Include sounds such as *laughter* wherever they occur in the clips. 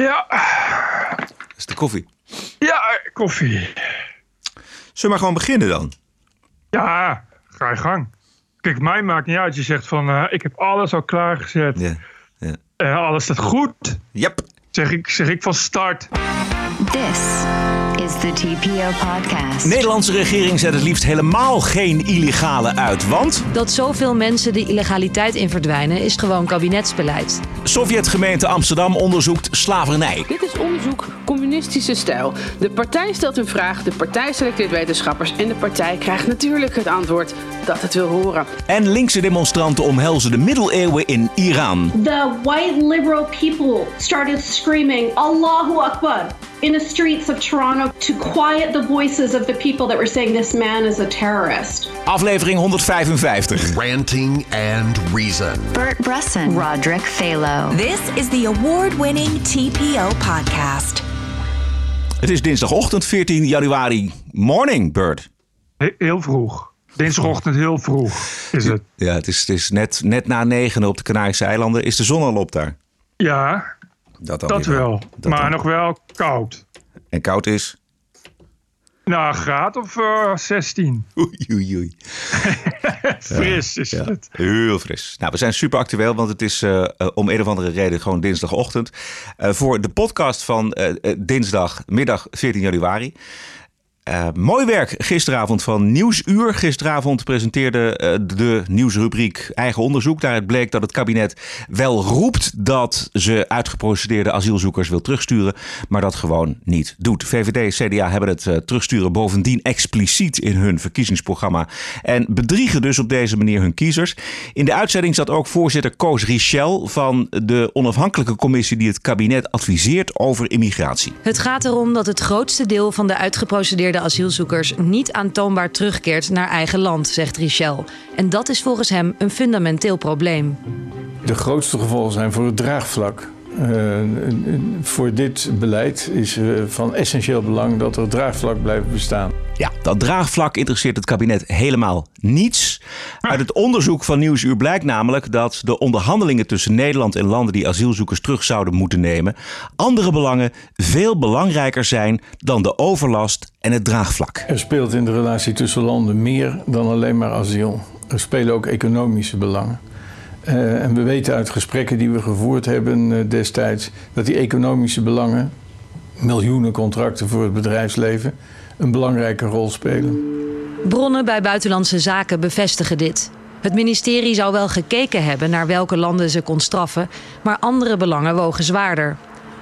Ja, Dat is de koffie. ja, koffie. Zullen we maar gewoon beginnen dan? Ja, ga je gang. Kijk, mij maakt niet uit. Je zegt van, eh, ik heb alles al klaargezet. Ja. ja. Eh, alles staat goed. Yep. Zeg ik, zeg ik van start. This is the TPO podcast. De Nederlandse regering zet het liefst helemaal geen illegale uit, want Dat zoveel mensen de illegaliteit in verdwijnen is gewoon kabinetsbeleid. Sovjetgemeente Amsterdam onderzoekt slavernij. Dit is onderzoek communistische stijl. De partij stelt een vraag, de partij selecteert wetenschappers en de partij krijgt natuurlijk het antwoord dat het wil horen. En linkse demonstranten omhelzen de middeleeuwen in Iran. the white liberal people started screaming Allahu Akbar in the streets of Toronto to quiet the voices of the people that were saying this man is a terrorist. Aflevering 155. Ranting and Reason. Bert Bresson, Roderick Phalo. This is the award winning TPO podcast. Het is dinsdagochtend 14 januari. Morning, Bird. He- heel vroeg. Dinsdagochtend heel vroeg is het. Ja, het is, het is net, net na negen op de Canarische eilanden. Is de zon al op daar? Ja, Dat, dat wel. Dat maar dan. nog wel koud. En koud is? Nou, een graad of eh, 16. *laughs* Oei, oei, oei. *laughs* Fris is Ja, het. heel fris. Nou, we zijn super actueel, want het is eh, eh, om een of andere reden gewoon dinsdagochtend. Eh, voor de podcast van eh, eh, dinsdagmiddag 14 januari. Eh, mooi werk gisteravond van Nieuwsuur. Gisteravond presenteerde eh, de nieuwsrubriek eigen onderzoek. Daaruit bleek dat het kabinet wel roept dat ze uitgeprocedeerde asielzoekers wil terugsturen, maar dat gewoon niet doet. VVD en CDA hebben het eh, terugsturen bovendien expliciet in hun verkiezingsprogramma en bedriegen dus op deze manier hun kiezers. In de uitzending zat ook voorzitter Koos Richel van de onafhankelijke commissie die het kabinet adviseert over immigratie. Het gaat erom dat het grootste deel van de uitgeprocedeerde asielzoekers niet aantoonbaar terugkeert naar eigen land, zegt Richel. En dat is volgens hem een fundamenteel probleem. De grootste gevolgen zijn voor het draagvlak. Eh, voor dit beleid is eh, van essentieel belang dat er draagvlak blijft bestaan. Ja, dat draagvlak interesseert het kabinet helemaal niets. Uit het onderzoek van Nieuwsuur blijkt namelijk dat de onderhandelingen tussen Nederland en landen die asielzoekers terug zouden moeten nemen, andere belangen veel belangrijker zijn dan de overlast en het draagvlak. Er speelt in de relatie tussen landen meer dan alleen maar asiel. Er spelen ook economische belangen. Eh, en we weten uit gesprekken die we gevoerd hebben eh, destijds dat die economische belangen, miljoenen contracten voor het bedrijfsleven, een belangrijke rol spelen. Bronnen bij Buitenlandse Zaken bevestigen dit. Het ministerie zou wel gekeken hebben naar welke landen ze kon straffen, maar andere belangen wogen zwaarder.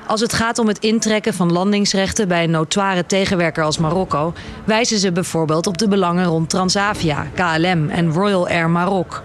Als het gaat om het intrekken van landingsrechten bij een notoire tegenwerker als Marokko, wijzen ze bijvoorbeeld op de belangen rond Transavia, KLM en Royal Air Maroc.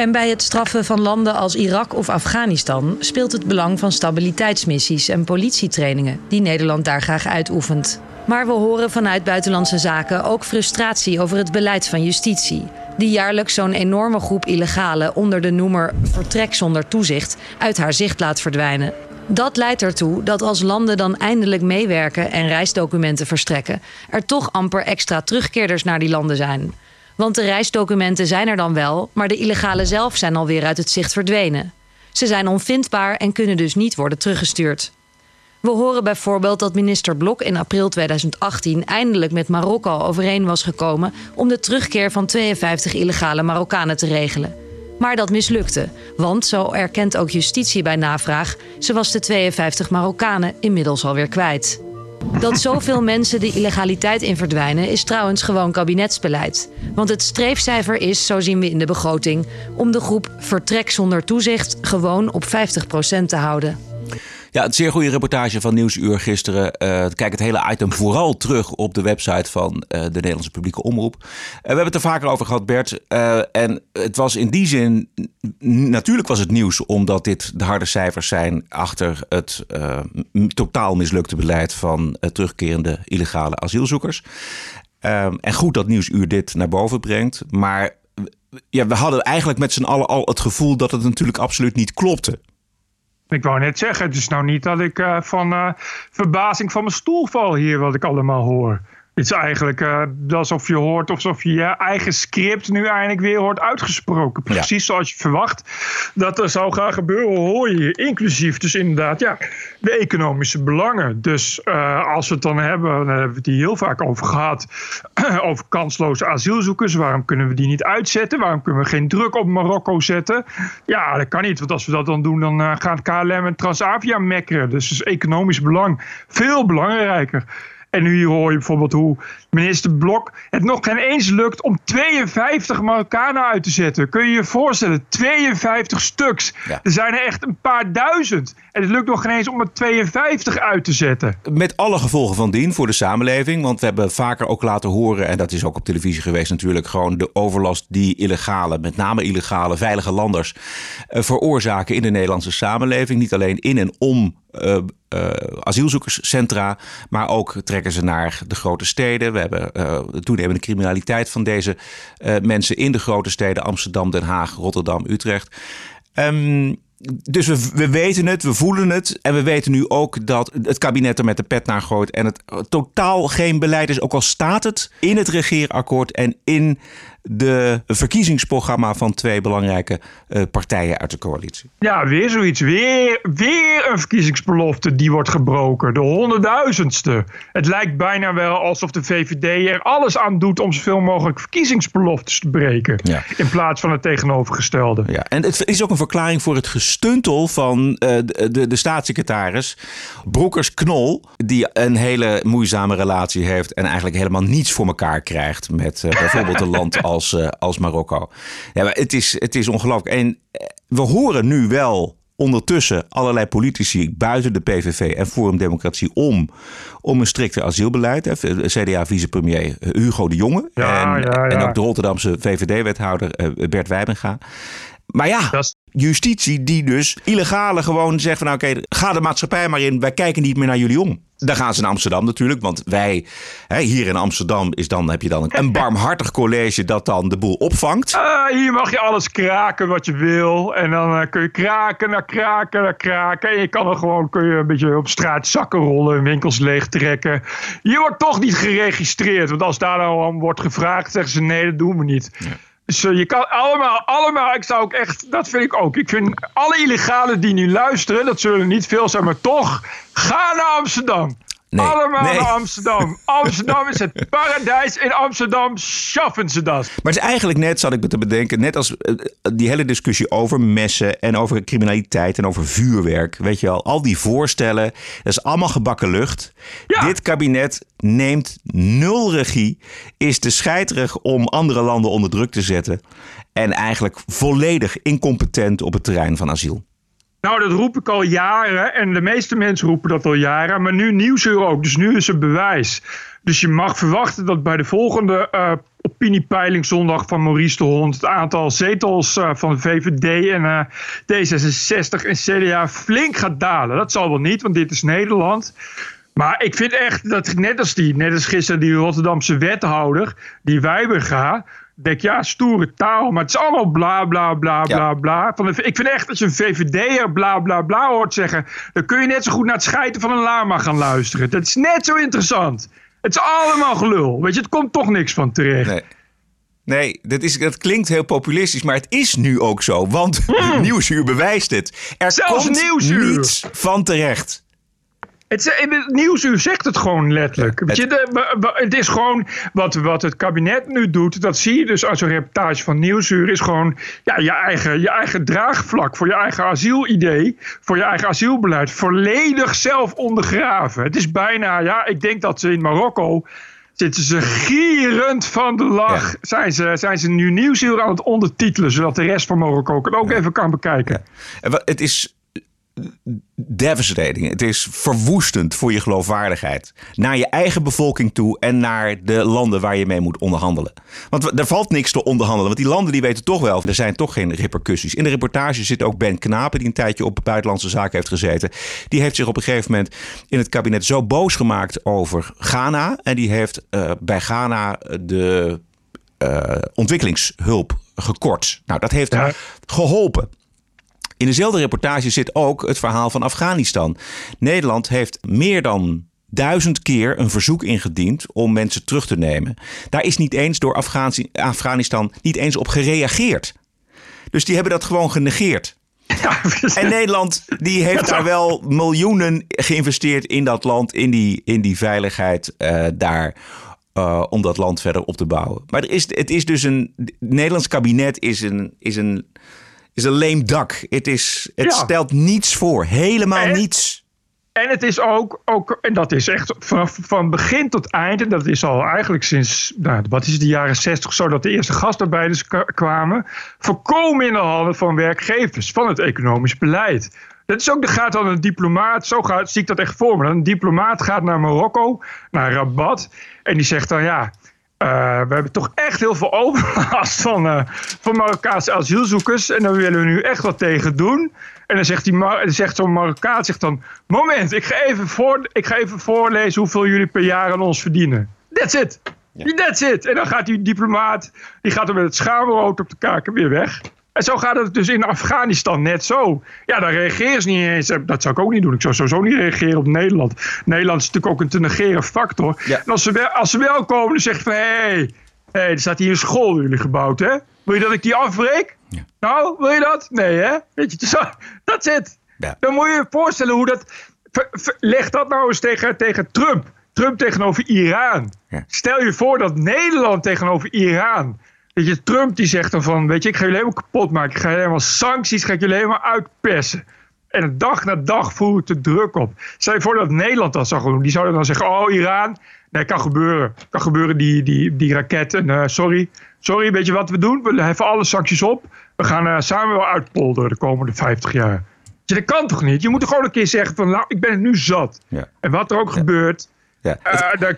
En bij het straffen van landen als Irak of Afghanistan speelt het belang van stabiliteitsmissies en politietrainingen die Nederland daar graag uitoefent. Maar we horen vanuit Buitenlandse Zaken ook frustratie over het beleid van justitie, die jaarlijks zo'n enorme groep illegalen onder de noemer vertrek zonder toezicht uit haar zicht laat verdwijnen. Dat leidt ertoe dat als landen dan eindelijk meewerken en reisdocumenten verstrekken, er toch amper extra terugkeerders naar die landen zijn. Want de reisdocumenten zijn er dan wel, maar de illegalen zelf zijn alweer uit het zicht verdwenen. Ze zijn onvindbaar en kunnen dus niet worden teruggestuurd. We horen bijvoorbeeld dat minister Blok in april 2018 eindelijk met Marokko overeen was gekomen om de terugkeer van 52 illegale Marokkanen te regelen. Maar dat mislukte, want zo erkent ook justitie bij navraag, ze was de 52 Marokkanen inmiddels alweer kwijt. Dat zoveel mensen de illegaliteit in verdwijnen is trouwens gewoon kabinetsbeleid. Want het streefcijfer is, zo zien we in de begroting, om de groep vertrek zonder toezicht gewoon op 50% te houden. Ja, een zeer goede reportage van Nieuwsuur gisteren. Eh, kijk het hele item vooral terug op de website van eh, de Nederlandse publieke omroep. Eh, we hebben het er vaker over gehad, Bert. En het was in die zin, natuurlijk was het nieuws omdat dit de harde cijfers zijn achter het totaal mislukte beleid van terugkerende illegale asielzoekers. Ehm, en goed dat Nieuwsuur dit naar boven brengt. Maar ja, we hadden eigenlijk met z'n allen al het gevoel dat het natuurlijk absoluut niet klopte. Ik wou net zeggen, het is nou niet dat ik eh, van eh, verbazing van mijn stoel val hier wat ik allemaal hoor. Het is eigenlijk uh, alsof je hoort, alsof je je eigen script nu eindelijk weer hoort uitgesproken. Precies zoals je verwacht dat er zou gaan gebeuren, hoor je inclusief dus inderdaad ja, de economische belangen. Dus uh, als we het dan hebben, dan hebben we het hier heel vaak over gehad, *clears throat* over kansloze asielzoekers. Waarom kunnen we die niet uitzetten? Waarom kunnen we geen druk op Marokko zetten? Ja, dat kan niet, want als we dat dan doen, dan uh, gaan KLM en Transavia mekkeren. Dus is economisch belang veel belangrijker. En nu hoor je bijvoorbeeld hoe minister Blok het nog geen eens lukt om 52 Marokkanen uit te zetten. Kun je je voorstellen? 52 stuks. Er zijn er echt een paar duizend. En het lukt nog geen eens om er 52 uit te zetten. Met alle gevolgen van dien voor de samenleving. Want we hebben vaker ook laten horen, en dat is ook op televisie geweest natuurlijk, gewoon de overlast die illegale, met name illegale, veilige landers uh, veroorzaken in de Nederlandse samenleving. Niet alleen in en om uh, uh, asielzoekerscentra, maar ook trekken ze naar de grote steden. We hebben uh, de toenemende criminaliteit van deze mensen in de grote steden Amsterdam, Den Haag, Rotterdam, Utrecht. Um, dus we, we weten het, we voelen het. En we weten nu ook dat het kabinet er met de pet naar gooit. En het totaal geen beleid is. Ook al staat het in het regeerakkoord en in de verkiezingsprogramma van twee belangrijke uh, partijen uit de coalitie. Ja, weer zoiets. Weer, weer een verkiezingsbelofte die wordt gebroken. De honderdduizendste. Het lijkt bijna wel alsof de VVD er alles aan doet om zoveel mogelijk verkiezingsbeloftes te breken. Ja. In plaats van het tegenovergestelde. Ja, en het is ook een verklaring voor het gestuntel van uh, de, de, staatssecretaris Broekers-Knol. Die een hele moeizame relatie heeft en eigenlijk helemaal niets voor elkaar krijgt met uh, bijvoorbeeld een land *laughs* als, uh, als Marokko. Ja, maar het is, het is ongelooflijk. En we horen nu wel ondertussen allerlei politici buiten de PVV en Forum Democratie om, om een strikter asielbeleid. CDA-vicepremier Hugo de Jonge ja, en, ja, ja. en ook de Rotterdamse VVD-wethouder Bert Wijbenga. Maar ja, justitie die dus illegale gewoon zegt van nou oké, ga de maatschappij maar in. Wij kijken niet meer naar jullie om. Dan gaan ze naar Amsterdam natuurlijk. Want wij, hè, hier in Amsterdam, is dan, heb je dan een barmhartig college dat dan de boel opvangt. Uh, hier mag je alles kraken wat je wil. En dan uh, kun je kraken naar kraken naar kraken. En je kan er gewoon kun je een beetje op straat zakken rollen, winkels leegtrekken. Je wordt toch niet geregistreerd. Want als daar nou aan wordt gevraagd, zeggen ze nee, dat doen we niet. Ja. Je kan allemaal, allemaal, ik zou ook echt, dat vind ik ook. Ik vind alle illegalen die nu luisteren, dat zullen niet veel zijn, maar toch, ga naar Amsterdam. Nee, Allemaal nee. naar Amsterdam. Amsterdam is het paradijs. In Amsterdam schaffen ze dat. Maar het is eigenlijk net, zat ik me te bedenken, net als uh, die hele discussie over messen en over criminaliteit en over vuurwerk. Weet je wel, al die voorstellen, dat is allemaal gebakken lucht. Ja. Dit kabinet neemt nul regie, is te scheiterig om andere landen onder druk te zetten. En eigenlijk volledig incompetent op het terrein van asiel. Nou, dat roep ik al jaren. En de meeste mensen roepen dat al jaren. Maar nu Nieuwsuur ook. Dus nu is het bewijs. Dus je mag verwachten dat bij de volgende uh, opiniepeiling zondag van Maurice de Hond... het aantal zetels uh, van VVD en uh, D66 en CDA flink gaat dalen. Dat zal wel niet, want dit is Nederland... Maar ik vind echt dat net als die, net als gisteren die Rotterdamse wethouder, die Wijberga, denk ja, stoere taal, maar het is allemaal bla bla bla bla ja. bla. Van de, ik vind echt als je een VVD'er bla bla bla hoort zeggen, dan kun je net zo goed naar het schijten van een lama gaan luisteren. Dat is net zo interessant. Het is allemaal gelul. Weet je, het komt toch niks van terecht. Nee. Nee, dat, is, dat klinkt heel populistisch, maar het is nu ook zo. Want *laughs* mm. Nieuwsuur bewijst het. Er Zelfs komt Nieuwsuur. niets van terecht. Het, het Nieuwsuur zegt het gewoon letterlijk. Het, je, de, het is gewoon wat, wat het kabinet nu doet. Dat zie je dus als een reportage van Nieuwsuur. Is gewoon ja, je, eigen, je eigen draagvlak voor je eigen asielidee. Voor je eigen asielbeleid. Volledig zelf ondergraven. Het is bijna, ja, ik denk dat ze in Marokko. Zitten ze gierend van de lach. Ja. Zijn, ze, zijn ze nu Nieuwsuur aan het ondertitelen. Zodat de rest van Marokko het ook ja. even kan bekijken. Het is devastating. Het is verwoestend voor je geloofwaardigheid. Naar je eigen bevolking toe en naar de landen waar je mee moet onderhandelen. Want er valt niks te onderhandelen. Want die landen die weten toch wel, er zijn toch geen repercussies. In de reportage zit ook Ben Knapen, die een tijdje op buitenlandse zaken heeft gezeten. Die heeft zich op een gegeven moment in het kabinet zo boos gemaakt over Ghana. En die heeft uh, bij Ghana de uh, ontwikkelingshulp gekort. Nou, dat heeft ja. geholpen. In dezelfde reportage zit ook het verhaal van Afghanistan. Nederland heeft meer dan duizend keer een verzoek ingediend om mensen terug te nemen. Daar is niet eens door Afghanistan niet eens op gereageerd. Dus die hebben dat gewoon genegeerd. En Nederland die heeft daar wel miljoenen geïnvesteerd in dat land, in die, in die veiligheid eh, daar. eh, om dat land verder op te bouwen. Maar er is, het is dus een. Het Nederlands kabinet is een, is een, is een leem dak. Het, is, het Ja. stelt niets voor. Helemaal En- niets. En het is ook, ook en dat is echt van, van begin tot eind, en dat is al eigenlijk sinds, nou, wat is het, de jaren zestig zo, dat de eerste gastarbeiders kwamen, voorkomen in de handen van werkgevers, van het economisch beleid. Dat is ook, er gaat dan een diplomaat, zo gaat, zie ik dat echt voor me. Een diplomaat gaat naar Marokko, naar Rabat, en die zegt dan ja. Eh, we hebben toch echt heel veel overlast *laughs* van, eh, van Marokkaanse asielzoekers. En daar willen we nu echt wat tegen doen. En dan zegt, die Mar- zegt zo'n Marokkaan zegt dan... Moment, ik ga, even voor, ik ga even voorlezen hoeveel jullie per jaar aan ons verdienen. That's it. That's it. En dan gaat die diplomaat, die gaat er met het schaamrood op de kaken weer weg. En zo gaat het dus in Afghanistan net zo. Ja, daar reageren ze niet eens. Dat zou ik ook niet doen. Ik zou sowieso niet reageren op Nederland. Nederland is natuurlijk ook een te negeren factor. Ja. En als ze, wel, als ze wel komen, dan zeg je van... Hé, hey, hey, er staat hier een school jullie gebouwd, hè? Wil je dat ik die afbreek? Nou, wil je dat? Nee, hè? Weet je, dat is het. *laughs* Ja. Dan moet je je voorstellen hoe dat... leg dat nou eens tegen, tegen Trump. Trump tegenover Iran. Stel je voor dat Nederland tegenover Iran... Weet je, Trump die zegt dan van... Weet je, ik ga jullie helemaal kapot maken. Ik ga jullie helemaal sancties, ga ik jullie helemaal uitpersen. En dag na dag voert de druk op. Stel je voor dat Nederland dat zou doen. Die zouden dan zeggen, oh Iran... Nee, kan gebeuren. Kan gebeuren, die, die, die raketten. Eh, sorry. Sorry, weet je wat we doen? We heffen alle sancties op. We gaan eh, samen wel uitpolderen de komende 50 jaar. Ja, dat kan toch niet? Je moet er gewoon een keer zeggen van... Nou, ik ben het nu zat. Ja. En wat er ook gebeurt... Ja. eh, dat-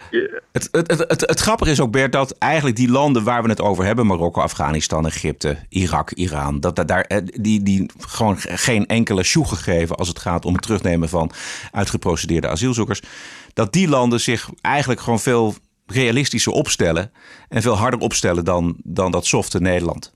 Het, het, het, het, het grappige is ook, Bert, dat eigenlijk die landen waar we het over hebben, Marokko, Afghanistan, Egypte, Irak, Iran, dat, dat daar eh, die, die gewoon geen enkele sjoegen geven als het gaat om het terugnemen van uitgeprocedeerde asielzoekers, dat die landen zich eigenlijk gewoon veel realistischer opstellen en veel harder opstellen dan, dan dat softe Nederland.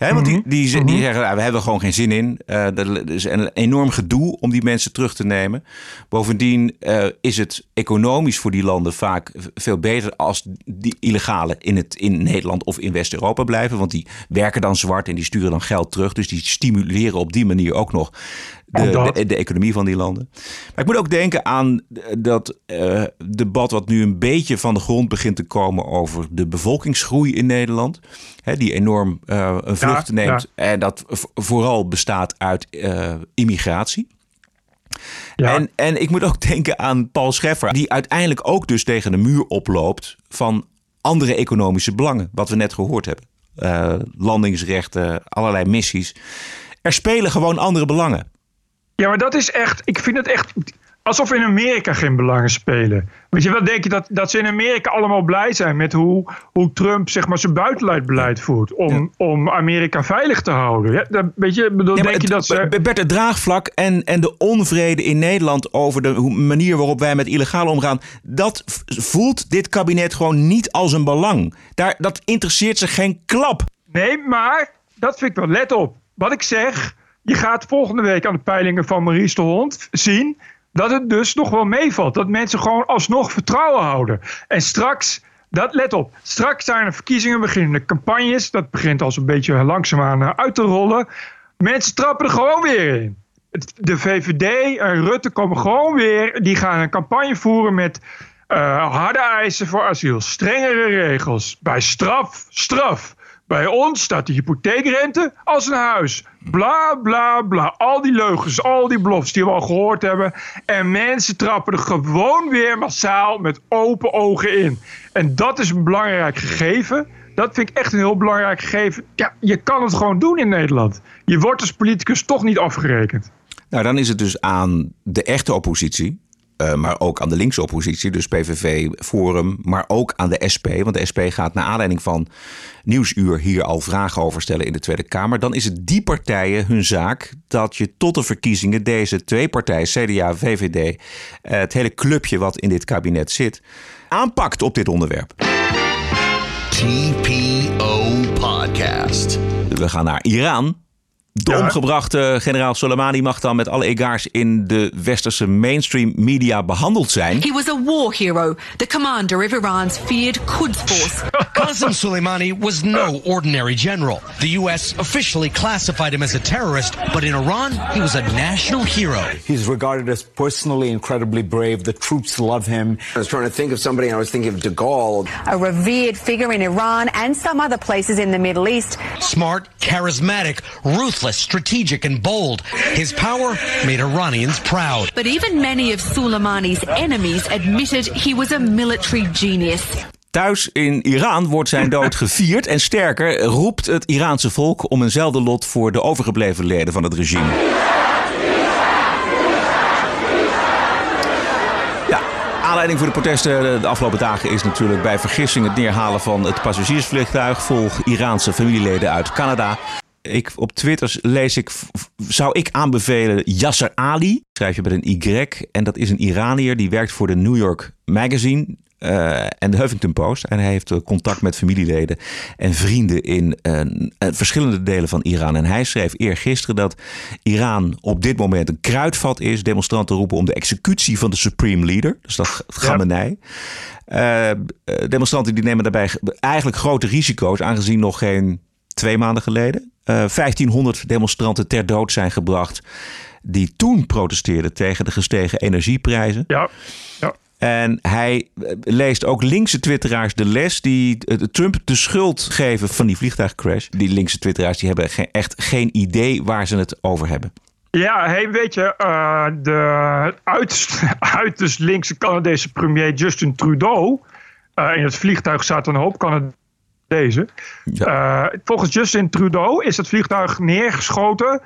Hè, want die, die, die zeggen, "Ah, we hebben er gewoon geen zin in. Eh, er is een enorm gedoe om die mensen terug te nemen. Bovendien eh, is het economisch voor die landen vaak veel beter als die illegalen in, het, in Nederland of in West-Europa blijven. Want die werken dan zwart en die sturen dan geld terug. Dus die stimuleren op die manier ook nog de, de, de economie van die landen. Maar ik moet ook denken aan dat eh, debat wat nu een beetje van de grond begint te komen over de bevolkingsgroei in Nederland. Hè, die enorm eh, een vlucht Ja, neemt. En dat vooral bestaat uit eh, immigratie. ja. En, en ik moet ook *laughs* denken aan Paul Scheffer, die uiteindelijk ook dus tegen de muur oploopt van andere economische belangen, wat we net gehoord hebben. Landingsrechten, allerlei missies. Er spelen gewoon andere belangen. Ja, maar dat is echt. Ik vind het echt. Alsof in Amerika geen belangen spelen. Weet je, wat denk je dat, dat ze in Amerika allemaal blij zijn met hoe, hoe Trump zeg maar, zijn buitenlandbeleid voert om, om Amerika veilig te houden? Ja, dat, weet je, bedoel, Ja, denk je dat het, ze. Bert, het draagvlak en, en de onvrede in Nederland over de manier waarop wij met illegaal omgaan, dat voelt dit kabinet gewoon niet als een belang. Daar, dat interesseert ze geen klap. Nee, maar dat vind ik wel. Let op. Wat ik zeg, je gaat volgende week aan de peilingen van Maurice de Hond zien dat het dus nog wel meevalt. Dat mensen gewoon alsnog vertrouwen houden. En straks, dat let op, straks zijn er verkiezingen, beginnen de campagnes. Dat begint al zo'n beetje langzaamaan eh, uit te rollen. Mensen trappen er gewoon weer in. De VVD en Rutte komen gewoon weer. Die gaan een campagne voeren met eh, harde eisen voor asiel. Strengere regels. Bij straf, straf. Bij ons staat de hypotheekrente als een huis. Bla, bla, bla. Al die leugens, al die blofs die we al gehoord hebben. En mensen trappen er gewoon weer massaal met open ogen in. En dat is een belangrijk gegeven. Dat vind ik echt een heel belangrijk gegeven. Ja, je kan het gewoon doen in Nederland. Je wordt als politicus toch niet afgerekend. Nou, dan is het dus aan de echte oppositie, eh, maar ook aan de linkse oppositie, dus PVV, Forum, maar ook aan de SP. Want de SP gaat naar aanleiding van Nieuwsuur hier al vragen over stellen in de Tweede Kamer. Dan is het die partijen hun zaak dat je tot de verkiezingen deze twee partijen, CDA, VVD, eh, het hele clubje wat in dit kabinet zit, aanpakt op dit onderwerp. TPO Podcast. We gaan naar Iran. De omgebrachte generaal Soleimani mag dan met alle egaars in de westerse mainstream media behandeld zijn. He was a war hero, the commander of Iran's feared Quds force. *laughs* Qasem Soleimani was no ordinary general. The U.S. officially classified him as a terrorist, but in Iran, he was a national hero. He's regarded as personally incredibly brave. The troops love him. I was trying to think of somebody, and I was thinking of de Gaulle. A revered figure in Iran and some other places in the Middle East. Smart, charismatic, ruthless, strategic, and bold. His power made Iranians proud. But even many of Soleimani's enemies admitted he was a military genius. Thuis in Iran wordt zijn dood *laughs* gevierd en sterker roept het Iraanse volk om eenzelfde lot voor de overgebleven leden van het regime. Ja, aanleiding voor de protesten de afgelopen dagen is natuurlijk bij vergissing het neerhalen van het passagiersvliegtuig vol Iraanse familieleden uit Canada. Ik, op Twitter lees ik, zou ik aanbevelen Yasser Ali, schrijf je met een Y. En dat is een Iranier die werkt voor de New York Magazine. Uh, en de Huffington Post. En hij heeft uh, contact met familieleden en vrienden in uh, verschillende delen van Iran. En hij schreef eergisteren dat Iran op dit moment een kruidvat is. Demonstranten roepen om de executie van de Supreme Leader. Dus dat gammenij. Ja. demonstranten die nemen daarbij eigenlijk grote risico's, aangezien nog geen twee maanden geleden 1500 demonstranten ter dood zijn gebracht. Die toen protesteerden tegen de gestegen energieprijzen. Ja, ja. En hij leest ook linkse twitteraars de les die Trump de schuld geven van die vliegtuigcrash. Die linkse twitteraars die hebben echt geen idee waar ze het over hebben. Ja, hey, weet je, uh, de uiterst, *laughs* uiterst linkse Canadese premier Justin Trudeau. Uh, in het vliegtuig zaten een hoop Ja. Uh, volgens Justin Trudeau is het vliegtuig neergeschoten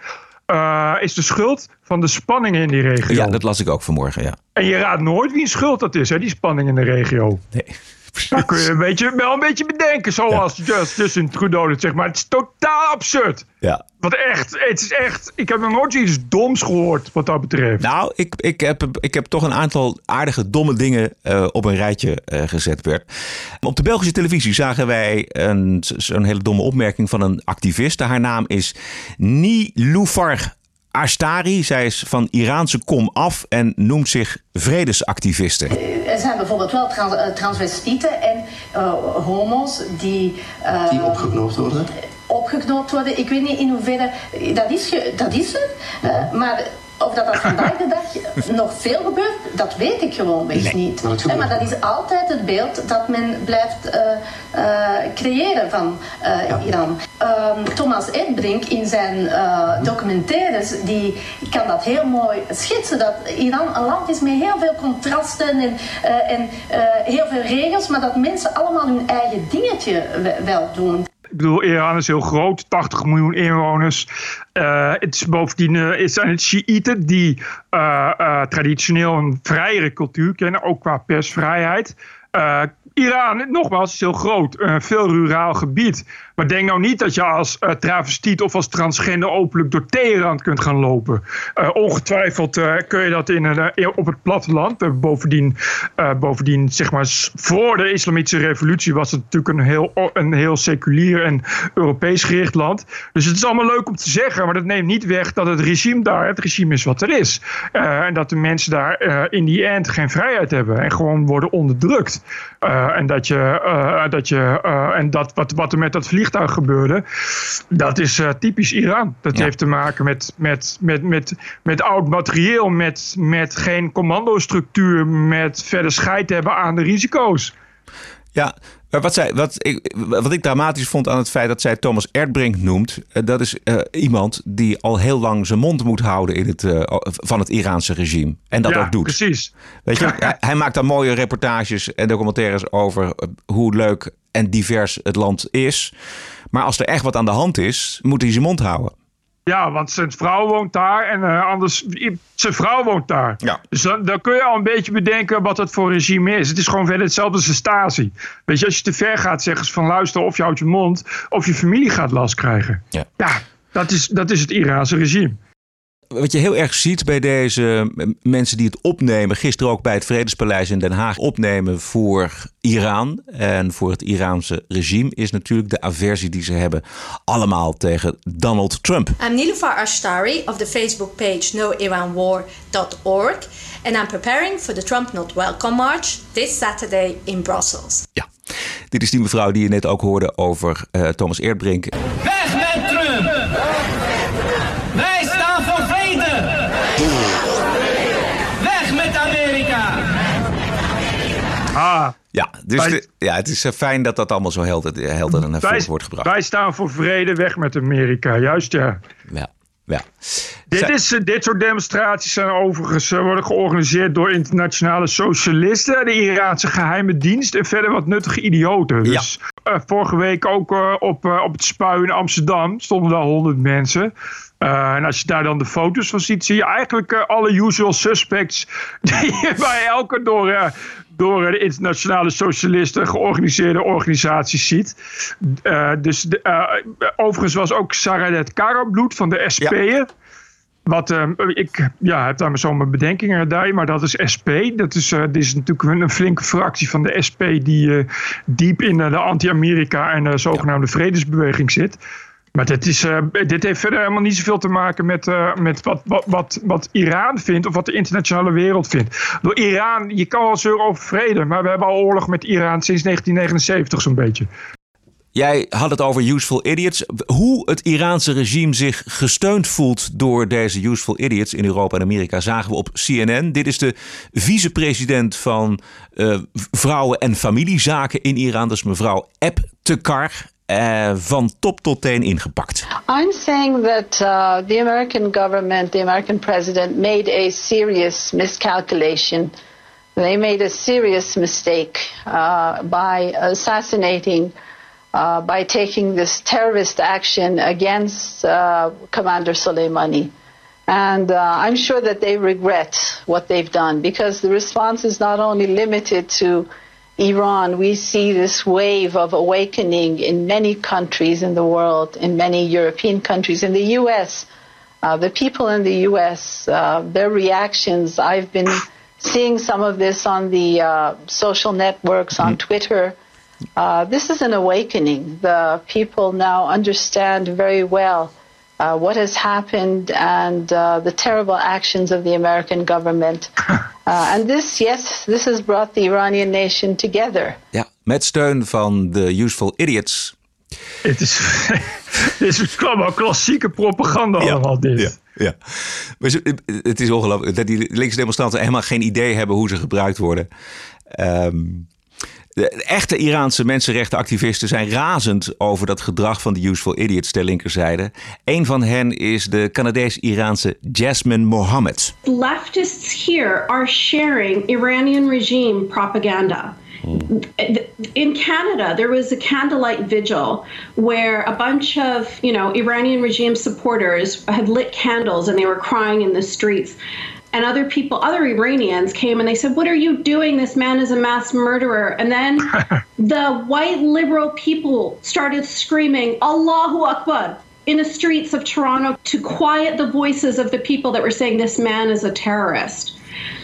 uh, is de schuld van de spanning in die regio. Ja, dat las ik ook vanmorgen, ja. En je raadt nooit wie schuld dat is, hè, die spanning in de regio. Nee. Daar kun je een beetje, wel een beetje bedenken, zoals ja. Just, Justin Trudeau het zegt. Maar het is totaal absurd. Ja. Wat echt, het is echt, ik heb nog nooit iets doms gehoord wat dat betreft. Nou, ik, ik, heb, ik heb toch een aantal aardige domme dingen uh, op een rijtje uh, gezet, Bert. Op de Belgische televisie zagen wij een, zo'n hele domme opmerking van een activiste. Haar naam is Niloufar Ashtari. Zij is van Iraanse kom af en noemt zich vredesactiviste. Er zijn bijvoorbeeld wel trans transvestieten en uh, homo's die... Uh, die opgeknoopt worden? Opgeknoopt worden. Ik weet niet in hoeverre... Dat is, dat is. Uh, maar of dat, dat vandaag de dag nog veel gebeurt, dat weet ik gewoon nee, niet. Maar, maar dat is altijd het beeld dat men blijft uh, uh, creëren van uh, ja. Iran. Um, Thomas Edbrink in zijn documentaires, die kan dat heel mooi schetsen. Dat Iran een land is met heel veel contrasten en, en heel veel regels, maar dat mensen allemaal hun eigen dingetje wel doen. Ik bedoel, Iran is heel groot, 80 miljoen inwoners. Uh, het is bovendien uh, zijn het Shiiten die uh, traditioneel een vrijere cultuur kennen, ook qua persvrijheid. Iran, nogmaals, is heel groot. Een veel ruraal gebied. Maar denk nou niet dat je als uh, travestiet of als transgender openlijk door Teheran kunt gaan lopen. Uh, ongetwijfeld uh, kun je dat in op het platteland. bovendien, bovendien, zeg maar, voor de islamitische revolutie was het natuurlijk een heel, een heel seculier en Europees gericht land. Dus het is allemaal leuk om te zeggen, maar dat neemt niet weg dat het regime daar, het regime is wat er is. en dat de mensen daar in die end geen vrijheid hebben en gewoon worden onderdrukt. en dat je, dat je en dat wat, wat er met dat vliegtuig vliegtuig gebeurde. Dat is uh, typisch Iran. Dat ja. heeft te maken met, met, met, met, met oud materieel, met, met geen commandostructuur, met verder scheid hebben aan de risico's. Ja, maar wat, zij, wat, ik, wat ik dramatisch vond aan het feit dat zij Thomas Erdbrink noemt, dat is uh, iemand die al heel lang zijn mond moet houden in het, uh, van het Iraanse regime. En dat ja, ook doet. Precies. Weet je, *laughs* hij, hij, maakt daar mooie reportages en documentaires over hoe leuk en divers het land is. Maar als er echt wat aan de hand is, moet hij zijn mond houden. Ja, want zijn vrouw woont daar en uh, anders, zijn vrouw woont daar. Ja. Dus dan, dan, kun je al een beetje bedenken wat het voor regime is. Het is gewoon verder hetzelfde als een Stasi. Weet je, als je te ver gaat, zeggen ze van luister of je houdt je mond of je familie gaat last krijgen. Ja, ja dat, is, dat is het Iraanse regime. Wat je heel erg ziet bij deze mensen die het opnemen, gisteren ook bij het Vredespaleis in Den Haag opnemen voor Iran en voor het Iraanse regime, is natuurlijk de aversie die ze hebben allemaal tegen Donald Trump. I'm Nilufar Ashtari of the Facebook page noiranwar.org and I'm preparing for the Trump Not Welcome March this Saturday in Brussels. Ja, dit is die mevrouw die je net ook hoorde over uh, Thomas Erdbrink. Weg met Trump! Wij staan voor vrede! Weg met Amerika! Ah. Ja, dus Wij- ja, het is eh, fijn dat dat allemaal zo helder, helder naar Wij, voren wordt gebracht. wij staan voor vrede, weg met Amerika. Juist ja. Ja, ja. Dit, is, eh, dit soort demonstraties zijn overigens eh, worden georganiseerd door internationale socialisten, de Iraanse geheime dienst en verder wat nuttige idioten. Dus eh, vorige week ook eh, op, eh, op het Spui in Amsterdam stonden daar honderd mensen. Eh, en als je daar dan de foto's van ziet, zie je eigenlijk eh, alle usual suspects *laughs* die je bij elke door, eh, door de internationale socialisten georganiseerde organisaties ziet. Eh, dus de, eh, overigens was ook Saradet Karabloed van de SP'er. Wat, eh, ik ja, heb daar zo mijn bedenkingen bij, maar dat is SP. Dat is, eh, dit is natuurlijk een, flinke fractie van de SP die diep in de anti-Amerika en de zogenaamde vredesbeweging zit. Maar dit, is, eh, dit heeft verder helemaal niet zoveel te maken met, eh, met wat, wat, wat, wat Iran vindt of wat de internationale wereld vindt. Door Iran, je kan wel zeuren over vrede, maar we hebben al oorlog met Iran sinds 1979 zo'n beetje. Jij had het over useful idiots. Hoe het Iraanse regime zich gesteund voelt door deze useful idiots in Europa en Amerika zagen we op CNN. Dit is de vicepresident van eh, vrouwen- en familiezaken in Iran. Dat is mevrouw Ebtekar. Eh, van top tot teen ingepakt. I'm saying that uh, the American government, the American president, made a serious miscalculation. They made a serious mistake uh, by assassinating, uh, by taking this terrorist action against uh, Commander Soleimani. And uh, I'm sure that they regret what they've done because the response is not only limited to Iran, we see this wave of awakening in many countries in the world, in many European countries, in the U.S. Uh, the people in the U.S., uh, their reactions, I've been seeing some of this on the uh, social networks, on Twitter. Uh, this is an awakening. The people now understand very well uh, what has happened and uh, the terrible actions of the American government. *laughs* Uh, and this, yes, this has brought the Iranian nation together. Ja, met steun van de useful idiots. Het is, *laughs* dit is allemaal klassieke propaganda allemaal dit. Ja, ja. Maar het is ongelooflijk dat die linkse demonstranten helemaal geen idee hebben hoe ze gebruikt worden. Ehm, de echte Iraanse mensenrechtenactivisten zijn razend over dat gedrag van de useful idiots ter linkerzijde. Een van hen is de Canadees-Iraanse Jasmine Mohammed. leftists here are sharing Iranian regime propaganda. In Canada, there was a candlelight vigil where a bunch of, you know, Iranian regime supporters had lit candles and they were crying in the streets. And other people, other Iranians came and they said, What are you doing? This man is a mass murderer. And then *laughs* the white liberal people started screaming, Allahu Akbar, in the streets of Toronto to quiet the voices of the people that were saying this man is a terrorist.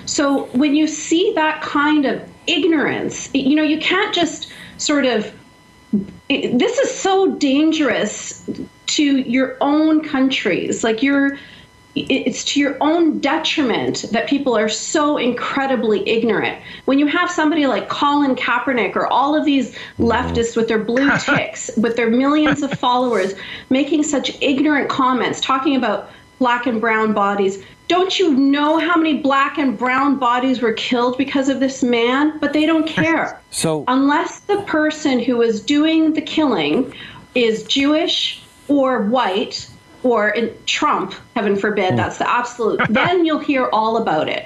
So when you see that kind of ignorance, you know, you can't just sort of. It, this is so dangerous to your own countries. Like you're. It- It's to your own detriment that people are so incredibly ignorant. When you have somebody like Colin Kaepernick or all of these mm-hmm. leftists with their blue *laughs* ticks, with their millions of followers, making such ignorant comments, talking about black and brown bodies. Don't you know how many black and brown bodies were killed because of this man? But they don't *laughs* care. So Unless the person who is doing the killing is Jewish or white or in Trump, heaven forbid, that's the absolute, *laughs* then you'll hear all about it.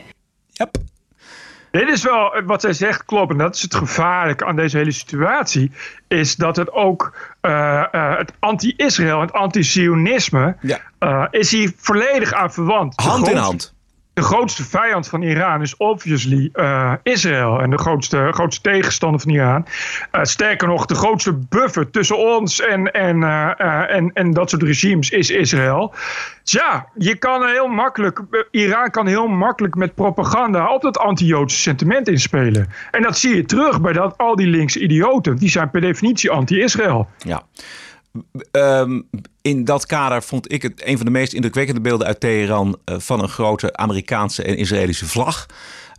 Dit is wel wat zij zegt, klopt. En dat is het gevaarlijke aan deze hele situatie. Is dat het ook eh, eh, het anti-Israël, het anti-Zionisme. eh, is hier volledig aan verwant. Hand in hand. De grootste vijand van Iran is obviously uh, Israël. En de grootste, grootste tegenstander van Iran. Uh, sterker nog, de grootste buffer tussen ons en, en, uh, en, en dat soort regimes is Israël. Ja, je kan heel makkelijk, Iran kan heel makkelijk met propaganda op dat anti-Joodse sentiment inspelen. En dat zie je terug bij dat, al die linkse idioten. Die zijn per definitie anti-Israël. Ja. Um, in dat kader vond ik het een van de meest indrukwekkende beelden uit Teheran uh, van een grote Amerikaanse en Israëlische vlag.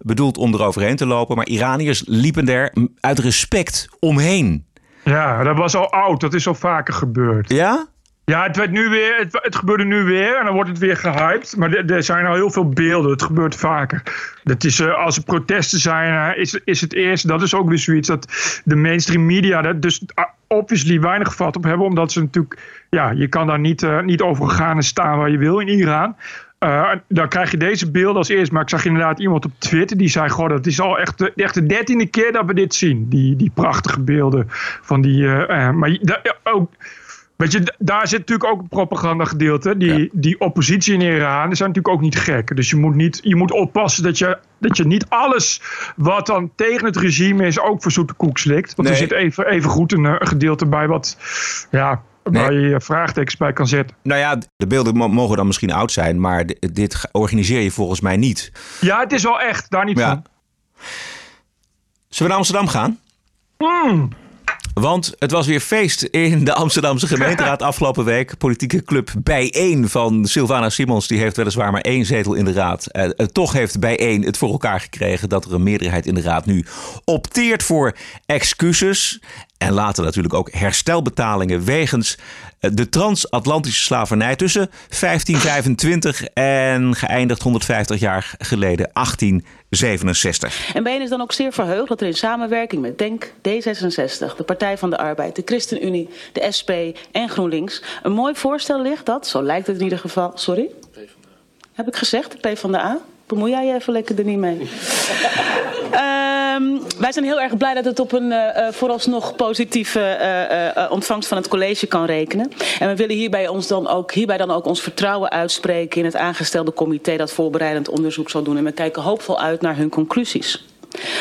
Bedoeld om eroverheen te lopen, maar Iraniërs liepen er uit respect omheen. Ja, dat was al oud. Dat is al vaker gebeurd. Ja? Ja, het, werd nu weer, het, gebeurde nu weer en dan wordt het weer gehyped. Maar er, zijn al heel veel beelden. Het gebeurt vaker. Dat is, uh, als er protesten zijn, uh, is, is het eerst. Dat is ook weer zoiets dat de mainstream media dat dus obviously weinig vat op hebben. Omdat ze natuurlijk, ja, je kan daar niet, uh, niet over gaan en staan waar je wil in Iran. Uh, dan krijg je deze beelden als eerst. Maar ik zag inderdaad iemand op Twitter die zei: Goh, dat is al echt de, echt de dertiende keer dat we dit zien. Die, die prachtige beelden van die. Uh, maar ook. Weet je, daar zit natuurlijk ook een propagandagedeelte. Die, ja. die oppositie in Iran is natuurlijk ook niet gek. Dus je moet, niet, je moet oppassen dat je, dat je niet alles wat dan tegen het regime is ook voor zoete koek slikt. Want nee. er zit even, even goed een, een gedeelte bij wat, ja, Nee. waar je je vraagtekens bij kan zetten. Nou ja, de beelden mogen dan misschien oud zijn, maar dit organiseer je volgens mij niet. Ja, het is wel echt, daar niet ja. van. Zullen we naar Amsterdam gaan? Mm. Want het was weer feest in de Amsterdamse gemeenteraad *laughs* afgelopen week. Politieke club Bijeen van Sylvana Simons. Die heeft weliswaar maar één zetel in de raad. Uh, toch heeft Bijeen het voor elkaar gekregen dat er een meerderheid in de raad nu opteert voor excuses. En later natuurlijk ook herstelbetalingen wegens de transatlantische slavernij tussen 1525 en geëindigd 150 jaar geleden 1867. En BN is dan ook zeer verheugd dat er in samenwerking met DENK, D66, de Partij van de Arbeid, de ChristenUnie, de SP en GroenLinks een mooi voorstel ligt dat, zo lijkt het in ieder geval, sorry? Heb ik gezegd, de PvdA? Bemoei jij je even lekker er niet mee. *laughs* um, wij zijn heel erg blij dat het op een uh, vooralsnog positieve uh, ontvangst van het college kan rekenen. En we willen hierbij, ons dan ook, hierbij dan ook ons vertrouwen uitspreken in het aangestelde comité dat voorbereidend onderzoek zal doen. En we kijken hoopvol uit naar hun conclusies.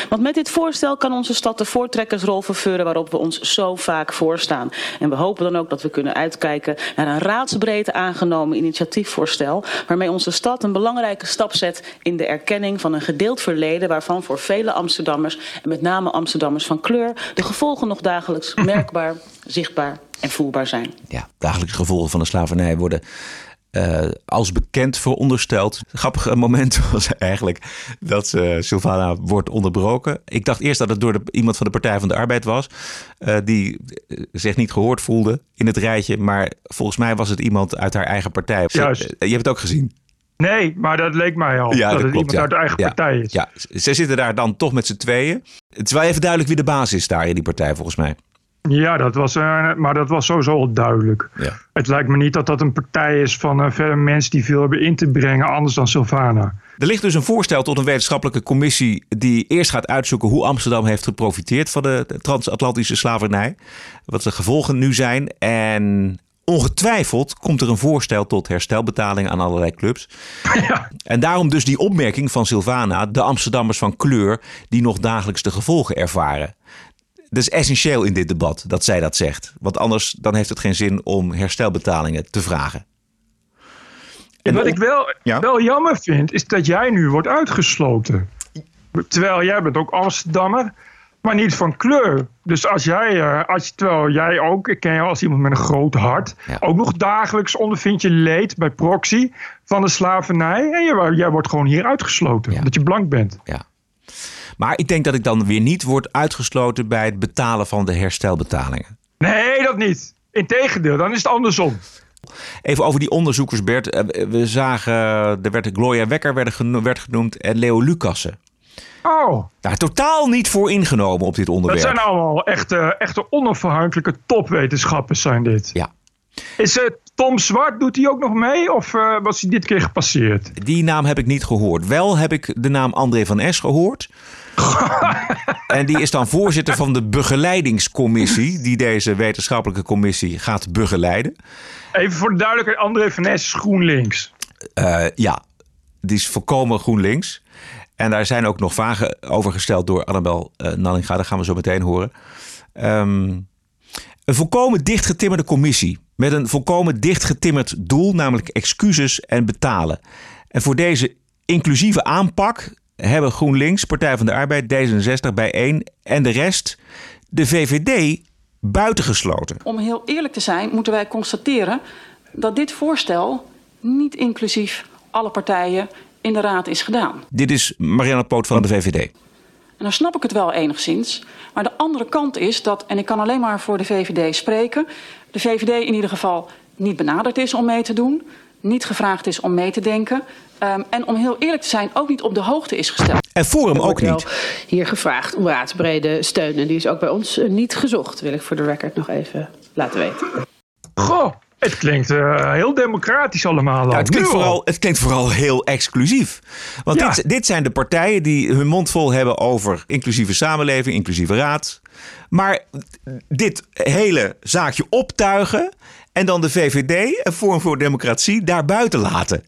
Want met dit voorstel kan onze stad de voortrekkersrol vervullen waarop we ons zo vaak voorstaan. En we hopen dan ook dat we kunnen uitkijken naar een raadsbreed aangenomen initiatiefvoorstel waarmee onze stad een belangrijke stap zet in de erkenning van een gedeeld verleden waarvan voor vele Amsterdammers en met name Amsterdammers van kleur de gevolgen nog dagelijks *clears throat* merkbaar, zichtbaar en voelbaar zijn. Ja, dagelijkse gevolgen van de slavernij worden uh, als bekend verondersteld. Het grappige moment *laughs* was eigenlijk dat uh, Sylvana wordt onderbroken. Ik dacht eerst dat het door de, iemand van de Partij van de Arbeid was. Uh, die zich niet gehoord voelde in het rijtje. Maar volgens mij was het iemand uit haar eigen partij. Juist. Je hebt het ook gezien. Nee, maar dat leek mij al. Ja, dat, dat het iemand ja. uit de eigen ja. partij is. Ja, ze zitten daar dan toch met z'n tweeën. Het is wel even duidelijk wie de baas is daar in die partij volgens mij. Ja, dat was, uh, maar dat was sowieso al duidelijk. Ja. Het lijkt me niet dat dat een partij is van uh, verder mensen die veel hebben in te brengen, anders dan Sylvana. Er ligt dus een voorstel tot een wetenschappelijke commissie die eerst gaat uitzoeken hoe Amsterdam heeft geprofiteerd van de transatlantische slavernij. Wat de gevolgen nu zijn. En ongetwijfeld komt er een voorstel tot herstelbetalingen aan allerlei clubs. *laughs* Ja. En daarom dus die opmerking van Sylvana, de Amsterdammers van kleur die nog dagelijks de gevolgen ervaren. Dat is essentieel in dit debat dat zij dat zegt. Want anders dan heeft het geen zin om herstelbetalingen te vragen. En wat ik wel, Ja? wel jammer vind, is dat jij nu wordt uitgesloten. Terwijl jij bent ook Amsterdammer, maar niet van kleur. Dus als jij, eh, als, terwijl jij ook, ik ken jou als iemand met een groot hart, ook nog dagelijks ondervindt je leed bij proxy van de slavernij. En jij, jij wordt gewoon hier uitgesloten, dat je blank bent. Ja. Maar ik denk dat ik dan weer niet word uitgesloten bij het betalen van de herstelbetalingen. Nee, dat niet. Integendeel, dan is het andersom. Even over die onderzoekers, Bert. Eh, We zagen, er werd Gloria Wekker werd geno- werd genoemd en Leo Lucassen. Oh, Daar totaal niet voor ingenomen op dit dat onderwerp. zijn allemaal echte, echte onafhankelijke topwetenschappers zijn dit. Ja. Is uh, Tom Zwart, doet hij ook nog mee? Of uh, was hij dit keer gepasseerd? Die naam heb ik niet gehoord. Wel heb ik de naam André van Es gehoord. *laughs* en die is dan voorzitter van de begeleidingscommissie... die deze wetenschappelijke commissie gaat begeleiden. Even voor de duidelijkheid, André van Ness is GroenLinks. Uh, ja, die is volkomen GroenLinks. En daar zijn ook nog vragen over gesteld door Annabel uh, Nanninga. Dat gaan we zo meteen horen. Um, een volkomen dichtgetimmerde commissie. Met een volkomen dichtgetimmerd doel, namelijk excuses en betalen. En voor deze inclusieve aanpak hebben GroenLinks, Partij van de Arbeid, D66 bijeen en de rest de VVD buitengesloten. Om heel eerlijk te zijn, moeten wij constateren dat dit voorstel niet inclusief alle partijen in de Raad is gedaan. Dit is Marianne Poot van de VVD. En dan snap ik het wel enigszins. Maar de andere kant is dat, en ik kan alleen maar voor de VVD spreken, de VVD in ieder geval niet benaderd is om mee te doen, niet gevraagd is om mee te denken. Um, en om heel eerlijk te zijn, ook niet op de hoogte is gesteld. En Forum ook niet. Hier gevraagd om raadsbrede steun. En die is ook bij ons uh, niet gezocht, wil ik voor de record nog even laten weten. Goh, het klinkt uh, heel democratisch allemaal. Ja, het, klinkt vooral, het klinkt vooral heel exclusief. Want ja. dit, dit zijn de partijen die hun mond vol hebben over inclusieve samenleving, inclusieve raad. Maar dit hele zaakje optuigen en dan de VVD, een vorm voor democratie, daar buiten laten.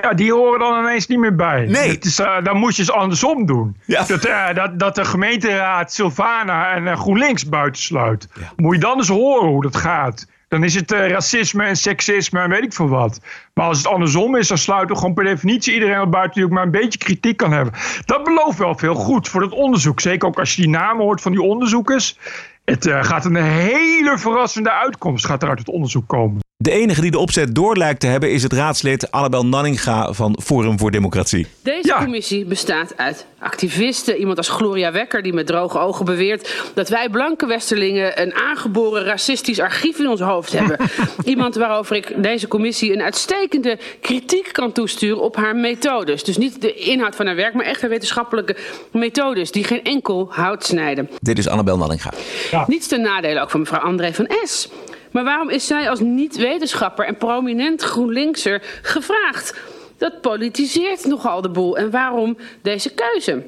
Ja, die horen dan ineens niet meer bij. Nee. Het is, uh, dan moet je eens andersom doen. Ja. Dat, uh, dat, dat de gemeenteraad Sylvana en uh, GroenLinks buitensluit. Ja. Moet je dan eens horen hoe dat gaat. Dan is het racisme en seksisme en weet ik veel wat. Maar als het andersom is, dan sluiten we gewoon per definitie iedereen op buiten die ook maar een beetje kritiek kan hebben. Dat belooft wel veel goed voor het onderzoek. Zeker ook als je die namen hoort van die onderzoekers. Het gaat een hele verrassende uitkomst gaat er uit het onderzoek komen. De enige die de opzet door lijkt te hebben is het raadslid Annabel Nanninga van Forum voor Democratie. Deze ja. commissie bestaat uit activisten. Iemand als Gloria Wekker die met droge ogen beweert dat wij blanke Westerlingen een aangeboren racistisch archief in ons hoofd hebben. *laughs* Iemand waarover ik deze commissie een uitstekende kritiek kan toesturen op haar methodes. Dus niet de inhoud van haar werk, maar echt haar wetenschappelijke methodes die geen enkel hout snijden. Dit is Annabel Nanninga. Ja. Niets ten nadele ook van mevrouw André van S. Maar waarom is zij als niet-wetenschapper en prominent GroenLinkser gevraagd? Dat politiseert nogal de boel. En waarom deze keuze?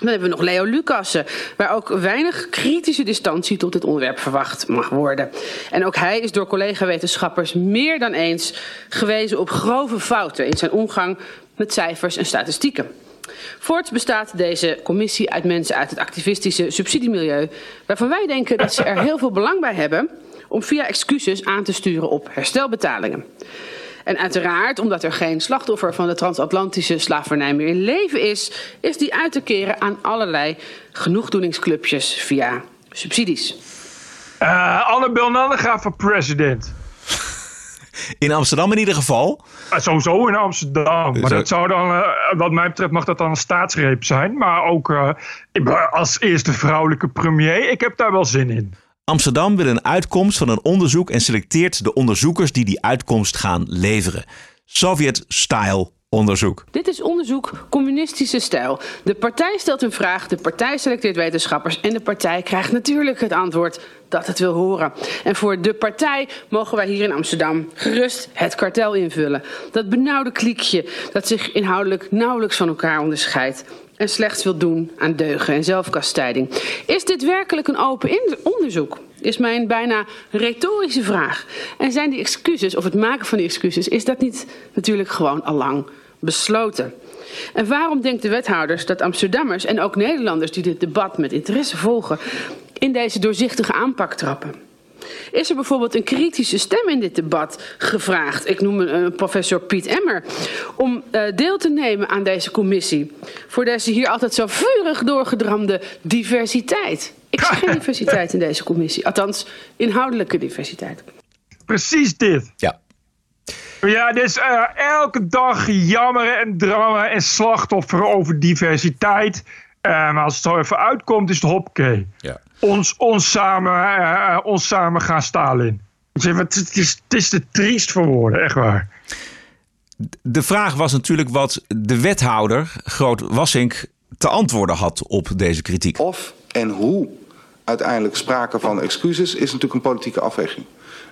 Dan hebben we nog Leo Lucassen, waar ook weinig kritische distantie tot dit onderwerp verwacht mag worden. En ook hij is door collega-wetenschappers meer dan eens gewezen op grove fouten in zijn omgang met cijfers en statistieken. Voorts bestaat deze commissie uit mensen uit het activistische subsidiemilieu, waarvan wij denken dat ze er heel veel belang bij hebben om via excuses aan te sturen op herstelbetalingen. En uiteraard, omdat er geen slachtoffer van de transatlantische slavernij meer in leven is, is die uit te keren aan allerlei genoegdoeningsclubjes via subsidies. Uh, Annabel Nanninga voor president. In Amsterdam in ieder geval? Uh, sowieso in Amsterdam. Maar dat zou dan, uh, wat mij betreft, mag dat dan een staatsgreep zijn. Maar ook uh, als eerste vrouwelijke premier, ik heb daar wel zin in. Amsterdam wil een uitkomst van een onderzoek en selecteert de onderzoekers die die uitkomst gaan leveren. Sovjet-style onderzoek. Dit is onderzoek communistische stijl. De partij stelt een vraag, de partij selecteert wetenschappers en de partij krijgt natuurlijk het antwoord dat het wil horen. En voor de partij mogen wij hier in Amsterdam gerust het kartel invullen. Dat benauwde kliekje dat zich inhoudelijk nauwelijks van elkaar onderscheidt en slechts wil doen aan deugen en zelfkastijding. Is dit werkelijk een open onderzoek? Is mijn bijna retorische vraag. En zijn die excuses, of het maken van die excuses, is dat niet natuurlijk gewoon al lang besloten? En waarom denkt de wethouders dat Amsterdammers en ook Nederlanders die dit debat met interesse volgen, in deze doorzichtige aanpak trappen? Is er bijvoorbeeld een kritische stem in dit debat gevraagd? Ik noem een, professor Piet Emmer. Om uh, deel te nemen aan deze commissie. Voor deze hier altijd zo vurig doorgedramde diversiteit. Ik zie geen *laughs* diversiteit in deze commissie. Althans, inhoudelijke diversiteit. Precies dit. Ja. Ja, dus uh, elke dag jammeren en drammen en slachtofferen over diversiteit. Uh, maar als het zo even uitkomt, is het hoppakee. Ja. Ons, ons, samen, uh, ons samen gaan Stalin. Het is, het is te triest voor woorden, echt waar. De vraag was natuurlijk wat de wethouder, Groot Wassink, te antwoorden had op deze kritiek. Of en hoe uiteindelijk sprake van excuses is natuurlijk een politieke afweging.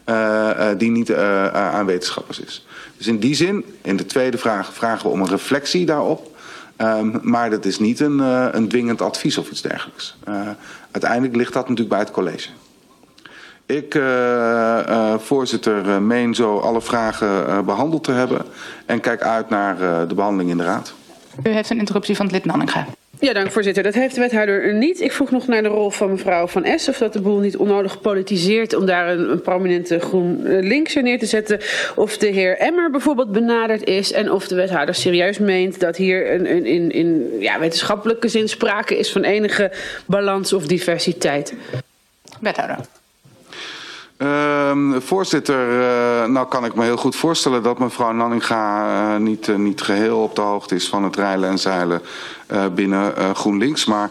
Uh, uh, die niet uh, aan wetenschappers is. Dus in die zin, in de tweede vraag, vragen we om een reflectie daarop. Um, maar dat is niet een, een dwingend advies of iets dergelijks. Uiteindelijk ligt dat natuurlijk bij het college. Ik, uh, uh, voorzitter, meen zo alle vragen behandeld te hebben. En kijk uit naar de behandeling in de Raad. U heeft een interruptie van het lid Nanninga. Ja, dank voorzitter. Dat heeft de wethouder niet. Ik vroeg nog naar de rol van mevrouw Van Es. Of dat de boel niet onnodig politiseert om daar een, een prominente groen linkser neer te zetten. Of de heer Emmer bijvoorbeeld benaderd is. En of de wethouder serieus meent dat hier een, een, in, in ja, wetenschappelijke zin sprake is van enige balans of diversiteit. Wethouder. Uh, voorzitter, uh, nou kan ik me heel goed voorstellen dat mevrouw Nanninga uh, niet, uh, niet geheel op de hoogte is van het rijlen en zeilen binnen GroenLinks. Maar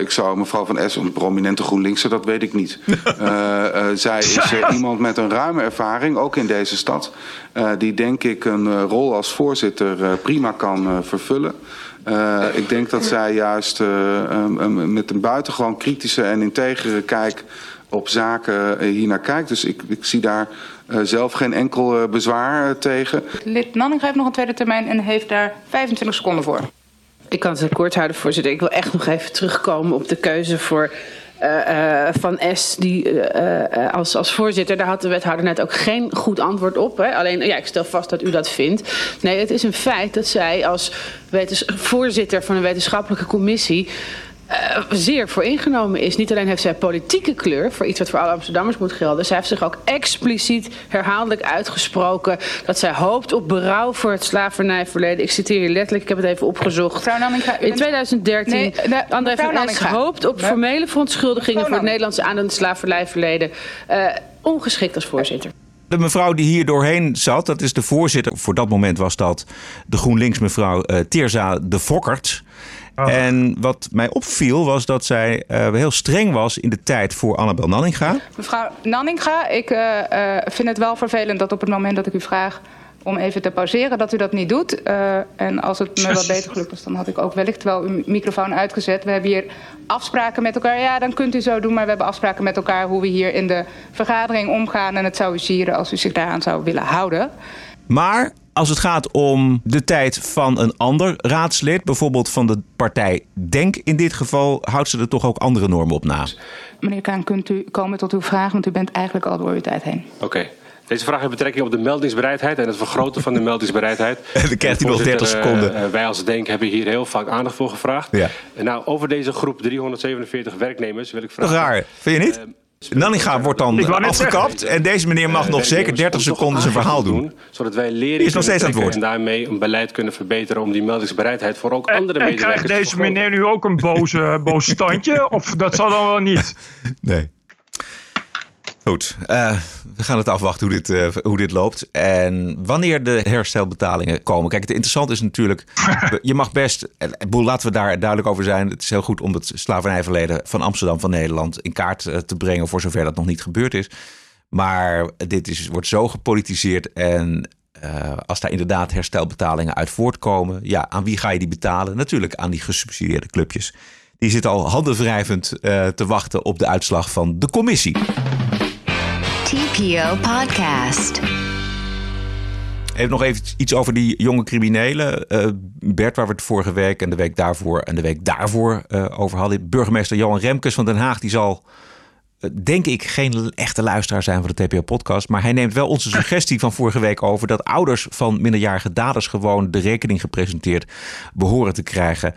ik zou mevrouw van S, een prominente GroenLinkse, dat weet ik niet. *laughs* zij is iemand met een ruime ervaring, ook in deze stad. die denk ik een rol als voorzitter prima kan vervullen. ik denk dat zij juist met een buitengewoon kritische en integere kijk op zaken eh, hier naar kijkt. Dus ik, ik zie daar uh, zelf geen enkel uh, bezwaar uh, tegen. Lid Nanning heeft nog een tweede termijn en heeft daar 25 seconden voor. Ik kan het kort houden, voorzitter. Ik wil echt nog even terugkomen op de keuze voor Van S. Die, als, als voorzitter, daar had de wethouder net ook geen goed antwoord op. Hè? Alleen, ja, ik stel vast dat u dat vindt. Nee, het is een feit dat zij als voorzitter van een wetenschappelijke commissie uh, zeer voor ingenomen is. Niet alleen heeft zij politieke kleur voor iets wat voor alle Amsterdammers moet gelden. Zij heeft zich ook expliciet herhaaldelijk uitgesproken dat zij hoopt op berouw voor het slavernijverleden. Ik citeer hier letterlijk, ik heb het even opgezocht. In 2013, nee, de, André van Es hoopt op formele verontschuldigingen voor het Nederlandse aan het slavernijverleden. Uh, ongeschikt als voorzitter. De mevrouw die hier doorheen zat, dat is de voorzitter. Voor dat moment was dat de GroenLinks mevrouw uh, Teerza de Fokkert. Oh. En wat mij opviel was dat zij uh, heel streng was in de tijd voor Annabel Nanninga. Mevrouw Nanninga, ik uh, uh, vind het wel vervelend dat op het moment dat ik u vraag om even te pauzeren, dat u dat niet doet. en als het me wat beter gelukt was, dan had ik ook wellicht wel uw microfoon uitgezet. We hebben hier afspraken met elkaar. Ja, dan kunt u zo doen, maar we hebben afspraken met elkaar hoe we hier in de vergadering omgaan. En het zou u sieren als u zich daaraan zou willen houden. Maar als het gaat om de tijd van een ander raadslid, bijvoorbeeld van de partij Denk in dit geval, houdt ze er toch ook andere normen op na? Meneer Kaan, kunt u komen tot uw vraag, want u bent eigenlijk al door uw tijd heen. Oké. Okay. Deze vraag heeft betrekking op de meldingsbereidheid en het vergroten van de meldingsbereidheid. *laughs* Dan krijgt hij nog 30 seconden. Uh, wij als Denk hebben hier heel vaak aandacht voor gevraagd. Ja. nou, over deze groep 347 werknemers wil ik vragen. Raar, vind je niet? Uh, Nanninga wordt dan afgekapt en deze meneer mag nog zeker 30 seconden zijn verhaal doen. Zodat wij leren is nog steeds aan het woord. en daarmee een beleid kunnen verbeteren om die meldingsbereidheid voor ook andere en, en medewerkers krijgt deze meneer nu ook een boze, boos standje? Of dat zal dan wel niet? *laughs* Nee. Goed, uh, we gaan het afwachten hoe dit, uh, hoe dit loopt. En wanneer de herstelbetalingen komen. Kijk, het interessante is natuurlijk, *laughs* je mag best, laten we daar duidelijk over zijn. Het is heel goed om het slavernijverleden van Amsterdam, van Nederland, in kaart te brengen, voor zover dat nog niet gebeurd is. Maar dit is, wordt zo gepolitiseerd en als daar inderdaad herstelbetalingen uit voortkomen, ja, aan wie ga je die betalen? Natuurlijk aan die gesubsidieerde clubjes. Die zitten al handenwrijvend te wachten op de uitslag van de commissie. TPO Podcast. Even nog even iets over die jonge criminelen. Uh, Bert, waar we het vorige week en de week daarvoor en de week daarvoor uh, over hadden. Burgemeester Johan Remkes van Den Haag, die zal uh, denk ik geen echte luisteraar zijn van de TPO-podcast. Maar hij neemt wel onze suggestie van vorige week over dat ouders van minderjarige daders gewoon de rekening gepresenteerd behoren te krijgen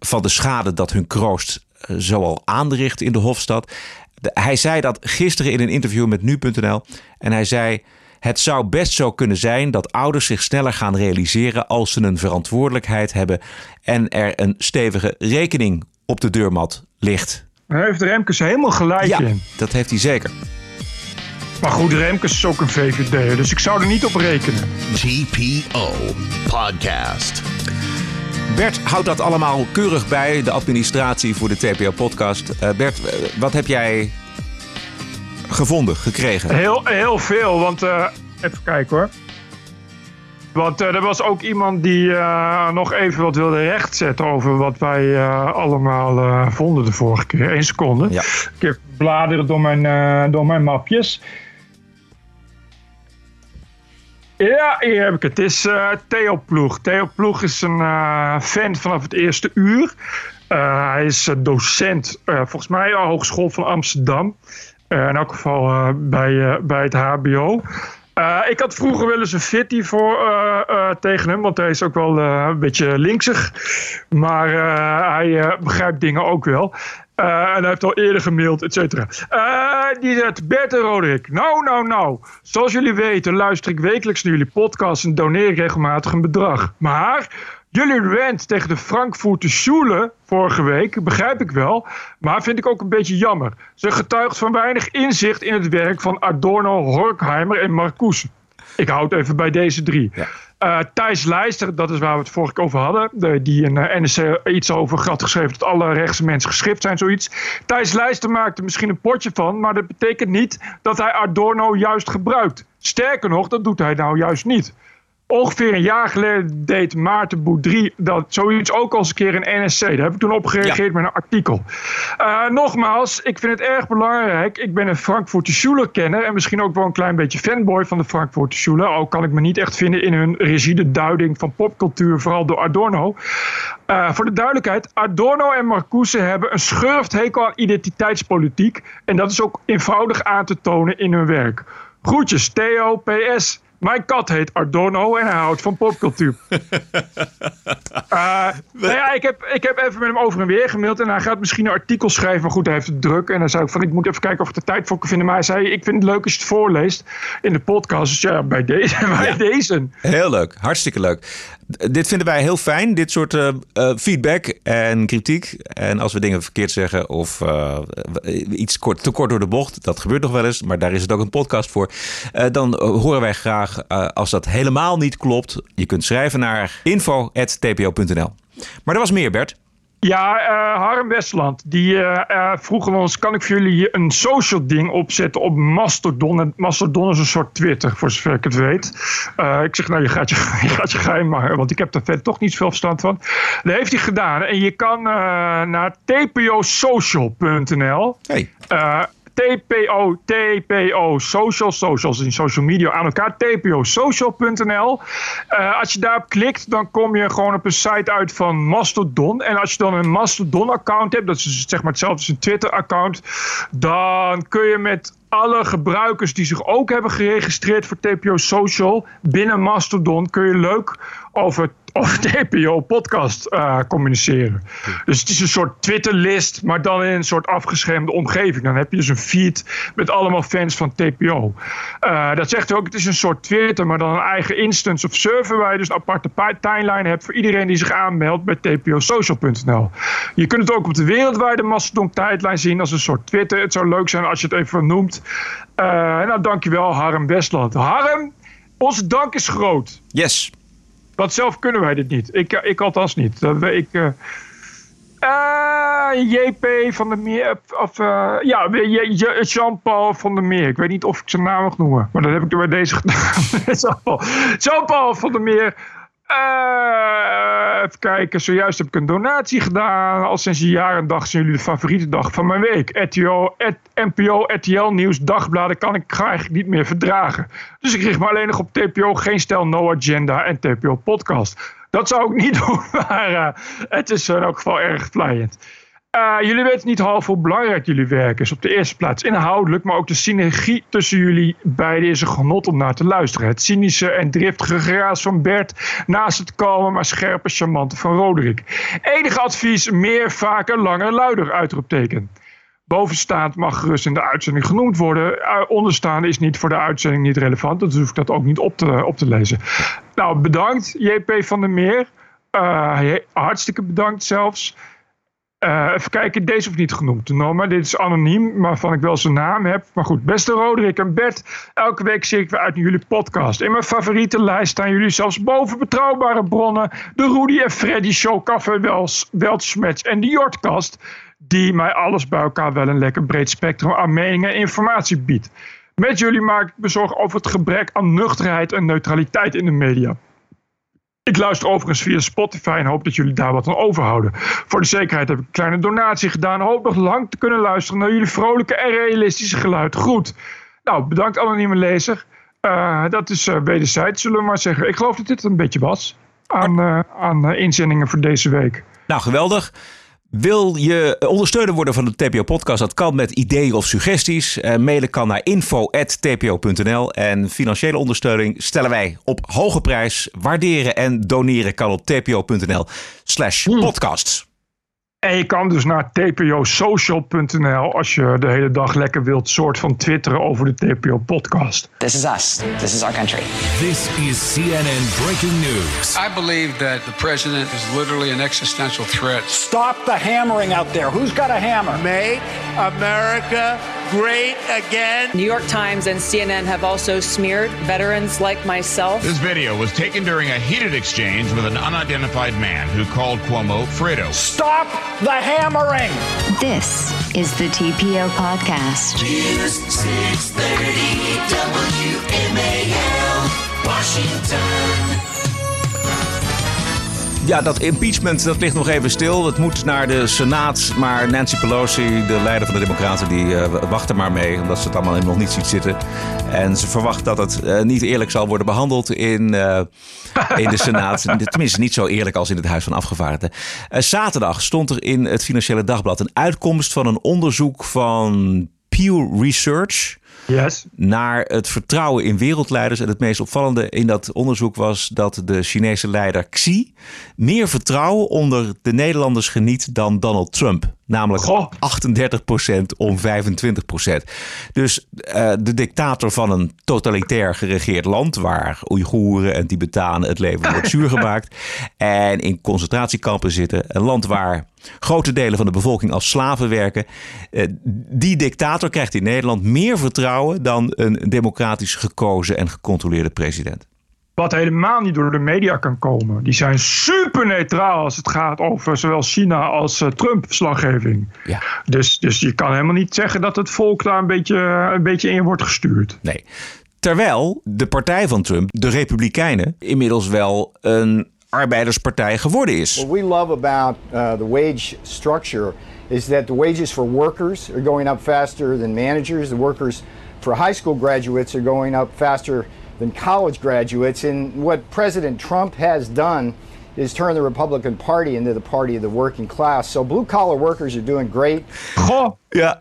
van de schade dat hun kroost zoal aanricht in de Hofstad hij zei dat gisteren in een interview met nu.nl. En hij zei: Het zou best zo kunnen zijn dat ouders zich sneller gaan realiseren als ze een verantwoordelijkheid hebben en er een stevige rekening op de deurmat ligt. Daar heeft Remkes helemaal gelijk ja, in. Dat heeft hij zeker. Maar goed, Remkes is ook een VVD, dus ik zou er niet op rekenen. TPO Podcast. Bert houdt dat allemaal keurig bij, de administratie voor de TPO-podcast. Uh, Bert, wat heb jij gevonden, gekregen? Heel, heel veel, want uh, even kijken hoor. Want uh, er was ook iemand die nog even wat wilde rechtzetten over wat wij allemaal vonden de vorige keer. Eén seconde. Ja. Ik bladeren door mijn, door mijn mapjes. Ja, hier heb ik het. Het is uh, Theo Ploeg. Theo Ploeg is een uh, fan vanaf het eerste uur. Uh, hij is docent, volgens mij, aan de Hogeschool van Amsterdam. in elk geval bij, bij het HBO. ik had vroeger wel eens een fitty voor tegen hem, want hij is ook wel een beetje linksig. Maar hij begrijpt dingen ook wel. En hij heeft al eerder gemaild, et cetera. die zegt, Bert Roderick. Nou, nou, nou. Zoals jullie weten luister ik wekelijks naar jullie podcast en doneer ik regelmatig een bedrag. Maar Jullie rant tegen de Frankfurter Schule vorige week, begrijp ik wel, maar vind ik ook een beetje jammer. Ze getuigt van weinig inzicht in het werk van Adorno, Horkheimer en Marcuse. Ik houd even bij deze drie. Ja. Uh, Thijs Leijster, dat is waar we het vorige keer over hadden. De, die in uh, eh, NSC iets over had geschreven dat alle rechtse mensen geschift zijn, zoiets. Thijs Leijster maakte misschien een potje van, maar dat betekent niet dat hij Adorno juist gebruikt. Sterker nog, dat doet hij nou juist niet. Ongeveer een jaar geleden deed Maarten Boudry dat zoiets ook al eens een keer in NSC. Daar heb ik toen op gereageerd met een artikel. Uh, nogmaals, ik vind het erg belangrijk. Ik ben een Frankfurter Schule-kenner en misschien ook wel een klein beetje fanboy van de Frankfurter Schule. Al kan ik me niet echt vinden in hun rigide duiding van popcultuur, vooral door Adorno. Uh, voor de duidelijkheid, Adorno en Marcuse hebben een schurfthekel aan identiteitspolitiek. En dat is ook eenvoudig aan te tonen in hun werk. Groetjes, Theo, PS. Mijn kat heet Adorno en hij houdt van popcultuur. uh, *laughs* nou ja, ik heb, ik heb even met hem over en weer gemaild. En hij gaat misschien een artikel schrijven. Maar goed, hij heeft het druk. En dan zei ik van, ik moet even kijken of ik er tijd voor kan vinden. Maar hij zei, ik vind het leuk als je het voorleest in de podcast. Dus ja, bij deze. *laughs* Bij deze. Heel leuk. Hartstikke leuk. Dit vinden wij heel fijn, dit soort uh, feedback en kritiek. En als we dingen verkeerd zeggen of uh, iets kort, te kort door de bocht, dat gebeurt nog wel eens, maar daar is het ook een podcast voor. dan horen wij graag als dat helemaal niet klopt. Je kunt schrijven naar info.tpo.nl. Maar er was meer, Bert. Ja, uh, Harm Westland, die uh, uh, vroeg ons, kan ik voor jullie een social ding opzetten op Mastodon? Mastodon is een soort Twitter, voor zover ik het weet. ik zeg, nou, je gaat je, *laughs* je, gaat je geheim maken, want ik heb daar verder toch niet veel verstand van. Dat heeft hij gedaan. En je kan naar tposocial.nl. Hey. TPO, TPO, social, socials in social media aan elkaar. TPOsocial.nl. Uh, als je daarop klikt, dan kom je gewoon op een site uit van Mastodon. En als je dan een Mastodon-account hebt, dat is zeg maar hetzelfde als een Twitter-account, dan kun je met alle gebruikers die zich ook hebben geregistreerd voor TPO Social binnen Mastodon kun je leuk over of *laughs* TPO-podcast uh, communiceren. Dus het is een soort Twitter-list, maar dan in een soort afgeschermde omgeving. Dan heb je dus een feed met allemaal fans van TPO. Uh, dat zegt ook, het is een soort Twitter, maar dan een eigen instance of server waar je dus een aparte timeline hebt voor iedereen die zich aanmeldt bij tposocial.nl. Je kunt het ook op de wereldwijde Mastodon-tijdlijn zien als een soort Twitter. Het zou leuk zijn als je het even noemt. Uh, nou, dankjewel Harm Westland. Harm, onze dank is groot. Yes. Want zelf kunnen wij dit niet. Ik, ik althans niet. Ik, uh, uh, JP van der Meer. Of, uh, ja, Jean-Paul van der Meer. Ik weet niet of ik zijn naam mag noemen. Maar dat heb ik er bij deze gedaan. *laughs* Jean-Paul van der Meer. Even kijken, zojuist heb ik een donatie gedaan. Al sinds een jaar en dag zijn jullie de favoriete dag van mijn week. RTO, NPO, RTL Nieuws, dagbladen kan ik eigenlijk niet meer verdragen. Dus ik richt me alleen nog op TPO, geen stel, no agenda en TPO podcast. Dat zou ik niet *laughs* doen, maar uh, het is in elk geval erg vlijend. Uh, jullie weten niet half hoe belangrijk jullie werk is. Op de eerste plaats inhoudelijk, maar ook de synergie tussen jullie beiden is een genot om naar te luisteren. Het cynische en driftige geraas van Bert naast het kalme maar scherpe charmante van Roderick. Enige advies, meer, vaker, langer, luider, uitroepteken. Bovenstaand mag gerust in de uitzending genoemd worden. Uh, onderstaande is niet voor de uitzending niet relevant. Dus hoef ik dat ook niet op te, op te lezen. Nou, bedankt JP van der Meer. Uh, hartstikke bedankt zelfs. Uh, even kijken, deze hoeft niet genoemd te noemen. Dit is anoniem, waarvan ik wel zijn naam heb. Maar goed, beste Roderick en Bert. Elke week zie ik weer uit jullie podcast. In mijn favoriete lijst staan jullie zelfs boven betrouwbare bronnen. De Rudy en Freddy Show, Café en de Jortkast. Die mij alles bij elkaar wel een lekker breed spectrum aan meningen en informatie biedt. Met jullie maak ik me zorgen over het gebrek aan nuchterheid en neutraliteit in de media. Ik luister overigens via Spotify en hoop dat jullie daar wat aan overhouden. Voor de zekerheid heb ik een kleine donatie gedaan. Hoop nog lang te kunnen luisteren naar jullie vrolijke en realistische geluid. Goed. Nou, bedankt anonieme lezer. Uh, dat is uh, wederzijds, zullen we maar zeggen. Ik geloof dat dit een beetje was aan, uh, aan inzendingen voor deze week. Nou, geweldig. Wil je ondersteuner worden van de TPO-podcast? Dat kan met ideeën of suggesties. Uh, mailen kan naar info.tpo.nl. En financiële ondersteuning stellen wij op hoge prijs. Waarderen en doneren kan op tpo.nl slash podcasts. En je kan dus naar tposocial.nl als je de hele dag lekker wilt soort van twitteren over de TPO podcast. This is us. This is our country. This is CNN breaking news. I believe that the president is literally an existential threat. Stop the hammering out there. Who's got a hammer? Make America great again. New York Times and CNN have also smeared veterans like myself. This video was taken during a heated exchange with an unidentified man who called Cuomo Fredo. Stop the hammering. This is the TPO podcast. News 630 WMAL, Washington. Ja, dat impeachment dat ligt nog even stil. Het moet naar de Senaat. Maar Nancy Pelosi, de leider van de Democraten, die uh, wacht er maar mee. Omdat ze het allemaal nog niet ziet zitten. En ze verwacht dat het uh, niet eerlijk zal worden behandeld in, uh, in de Senaat. *laughs* Tenminste, niet zo eerlijk als in het Huis van Afgevaardigden. zaterdag stond er in het Financiële Dagblad een uitkomst van een onderzoek van Pew Research. Yes. Naar het vertrouwen in wereldleiders. En het meest opvallende in dat onderzoek was dat de Chinese leider Xi meer vertrouwen onder de Nederlanders geniet dan Donald Trump. Namelijk Goh. 38% om 25%. Dus uh, de dictator van een totalitair geregeerd land, waar Oeigoeren en Tibetanen het leven wordt *laughs* zuur gemaakt. en in concentratiekampen zitten. Een land waar grote delen van de bevolking als slaven werken. Uh, die dictator krijgt in Nederland meer vertrouwen dan een democratisch gekozen en gecontroleerde president. Wat helemaal niet door de media kan komen. Die zijn super neutraal als het gaat over zowel China als uh, Trump-verslaggeving. Ja. Dus, dus je kan helemaal niet zeggen dat het volk daar een beetje, een beetje in wordt gestuurd. Nee. Terwijl de partij van Trump, de Republikeinen, inmiddels wel een arbeiderspartij geworden is. What we love about uh, the wage structure is that the wages for workers are going up faster than managers. The workers for high school graduates are going up faster than college graduates. And what President Trump has done is turn the Republican Party into the party of the working class. So blue collar workers are doing great. Goh, ja.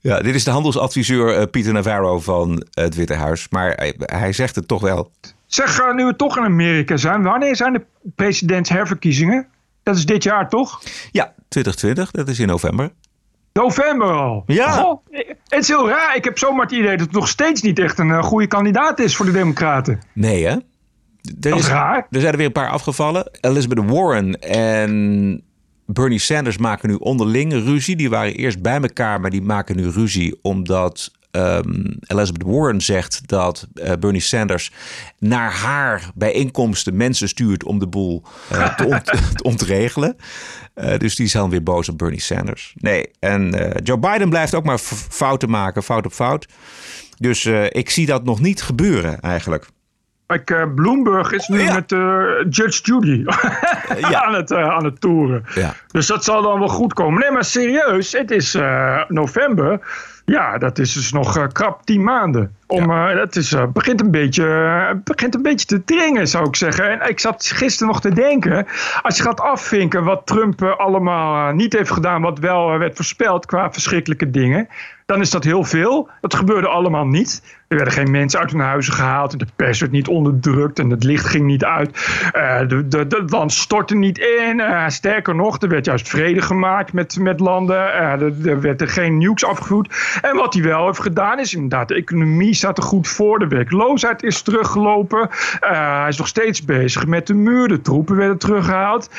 Ja, dit is de handelsadviseur uh, Pieter Navarro van het Witte Huis. Maar hij, hij zegt het toch wel. Zeg, uh, nu we toch in Amerika zijn, wanneer zijn de presidentsherverkiezingen? Dat is dit jaar toch? Ja, 2020, dat is in november. November al? Ja. Goh, het is heel raar. Ik heb zomaar het idee dat het nog steeds niet echt een uh, goede kandidaat is voor de Democraten. Nee, hè? Er dat is raar. Er zijn er weer een paar afgevallen. Elizabeth Warren en Bernie Sanders maken nu onderling ruzie. Die waren eerst bij elkaar, maar die maken nu ruzie omdat um, Elizabeth Warren zegt dat uh, Bernie Sanders naar haar bijeenkomsten mensen stuurt om de boel uh, te, ont *laughs* te, ontregelen. Uh, dus die is dan weer boos op Bernie Sanders. Nee, en Joe Biden blijft ook maar fouten maken, fout op fout. Dus ik zie dat nog niet gebeuren eigenlijk. Uh, Bloomberg is nu ja. met uh, Judge Judy *laughs* ja. aan, het, uh, aan het toeren. Ja. Dus dat zal dan wel goed komen. Nee, maar serieus, het is november. Ja, dat is dus nog krap tien maanden. Om, ja. dat is, begint, een beetje, begint een beetje te dringen, zou ik zeggen. En ik zat gisteren nog te denken. Als je gaat afvinken wat Trump allemaal niet heeft gedaan. Wat wel werd voorspeld qua verschrikkelijke dingen dan is dat heel veel. Dat gebeurde allemaal niet. Er werden geen mensen uit hun huizen gehaald. En de pers werd niet onderdrukt. En het licht ging niet uit. Uh, de, de, de land stortte niet in. Uh, sterker nog, er werd juist vrede gemaakt met, met landen. Uh, er, er werd er geen nukes afgevoerd. En wat hij wel heeft gedaan is inderdaad... de economie staat er goed voor. De werkloosheid is teruggelopen. hij is nog steeds bezig met de muur. De troepen werden teruggehaald.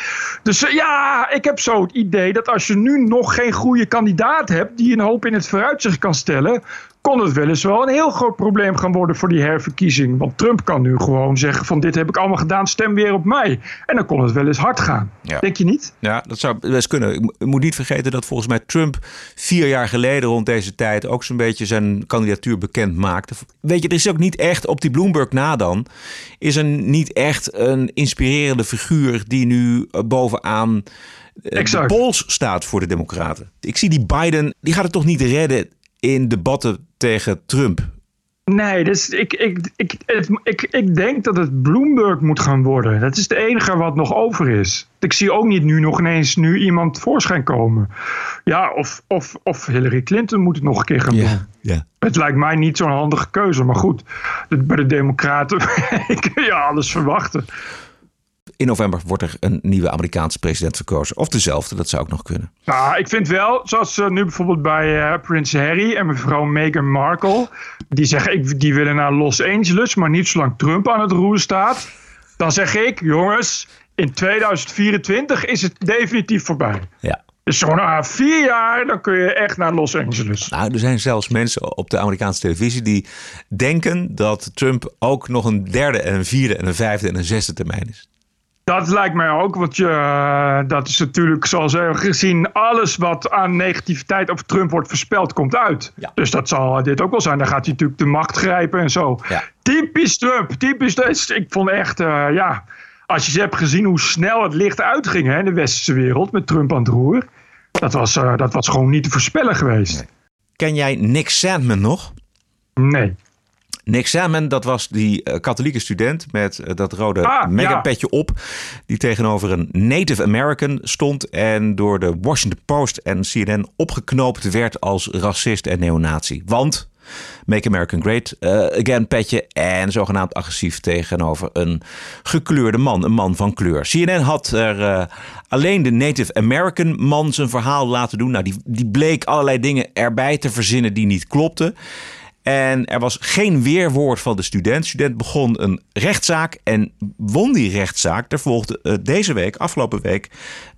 Dus ja, ik heb zo het idee dat als je nu nog geen goede kandidaat hebt... die een hoop in het vooruit zich kan stellen, kon het wel eens wel een heel groot probleem gaan worden voor die herverkiezing. Want Trump kan nu gewoon zeggen van dit heb ik allemaal gedaan, stem weer op mij. En dan kon het wel eens hard gaan. Ja. Denk je niet? Ja, dat zou best kunnen. Ik moet niet vergeten dat volgens mij Trump vier jaar geleden rond deze tijd ook zo'n beetje zijn kandidatuur bekend maakte. Weet je, er is ook niet echt op die Bloomberg na dan, is er niet echt een inspirerende figuur die nu bovenaan exact. de pols staat voor de Democraten. Ik zie die Biden, die gaat het toch niet redden in debatten tegen Trump. Nee, dus ik, ik, ik, het, ik, ik denk dat het Bloomberg moet gaan worden. Dat is het enige wat nog over is. Ik zie ook niet nu nog ineens nu iemand voorschijn komen. Ja, of, of, of Hillary Clinton moet het nog een keer gaan doen. Ja. Het lijkt mij niet zo'n handige keuze. Maar goed, bij de Democraten *laughs* kun je alles verwachten. In november wordt er een nieuwe Amerikaanse president verkozen. Of dezelfde, dat zou ook nog kunnen. Nou, ik vind wel, zoals uh, nu bijvoorbeeld bij uh, Prins Harry en mevrouw Meghan Markle. Die zeggen, ik, die willen naar Los Angeles, maar niet zolang Trump aan het roer staat. Dan zeg ik, jongens, in 2024 is het definitief voorbij. Ja. Dus zo'n uh, vier jaar, dan kun je echt naar Los Angeles. Nou, er zijn zelfs mensen op de Amerikaanse televisie die denken dat Trump ook nog een derde en een vierde en een vijfde en een zesde termijn is. Dat lijkt mij ook, want je, uh, dat is natuurlijk zoals we hebben gezien, alles wat aan negativiteit over Trump wordt voorspeld, komt uit. Ja. Dus dat zal dit ook wel zijn. Dan gaat hij natuurlijk de macht grijpen en zo. Ja. Typisch Trump, typisch. Dus ik vond echt, uh, ja, als je hebt gezien hoe snel het licht uitging hè, in de westerse wereld met Trump aan het roer, dat was, uh, dat was gewoon niet te voorspellen geweest. Nee. Ken jij Nick Sandman nog? Nee. Nick Salmon, dat was die uh, katholieke student met uh, dat rode ah, megapetje ja. op. Die tegenover een Native American stond en door de Washington Post en CNN opgeknoopt werd als racist en neonazi. Want Make American Great uh, Again petje en zogenaamd agressief tegenover een gekleurde man, een man van kleur. CNN had er alleen de Native American man zijn verhaal laten doen. Nou, die, die bleek allerlei dingen erbij te verzinnen die niet klopten. En er was geen weerwoord van de student. De student begon een rechtszaak en won die rechtszaak. Er volgde uh, deze week, afgelopen week,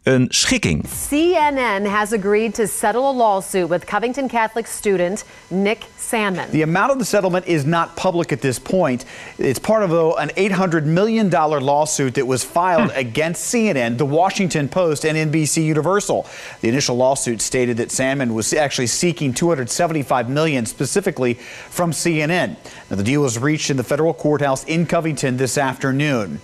een schikking. CNN has agreed to settle a lawsuit with Covington Catholic student Nick Sandman. The amount of the settlement is not public at this point. It's part of a, an $800 million lawsuit that was filed hmm. against CNN, The Washington Post, and NBC Universal. The initial lawsuit stated that Sandman was actually seeking 275 million specifically from CNN. Now, the deal was reached in the federal courthouse in Covington this afternoon.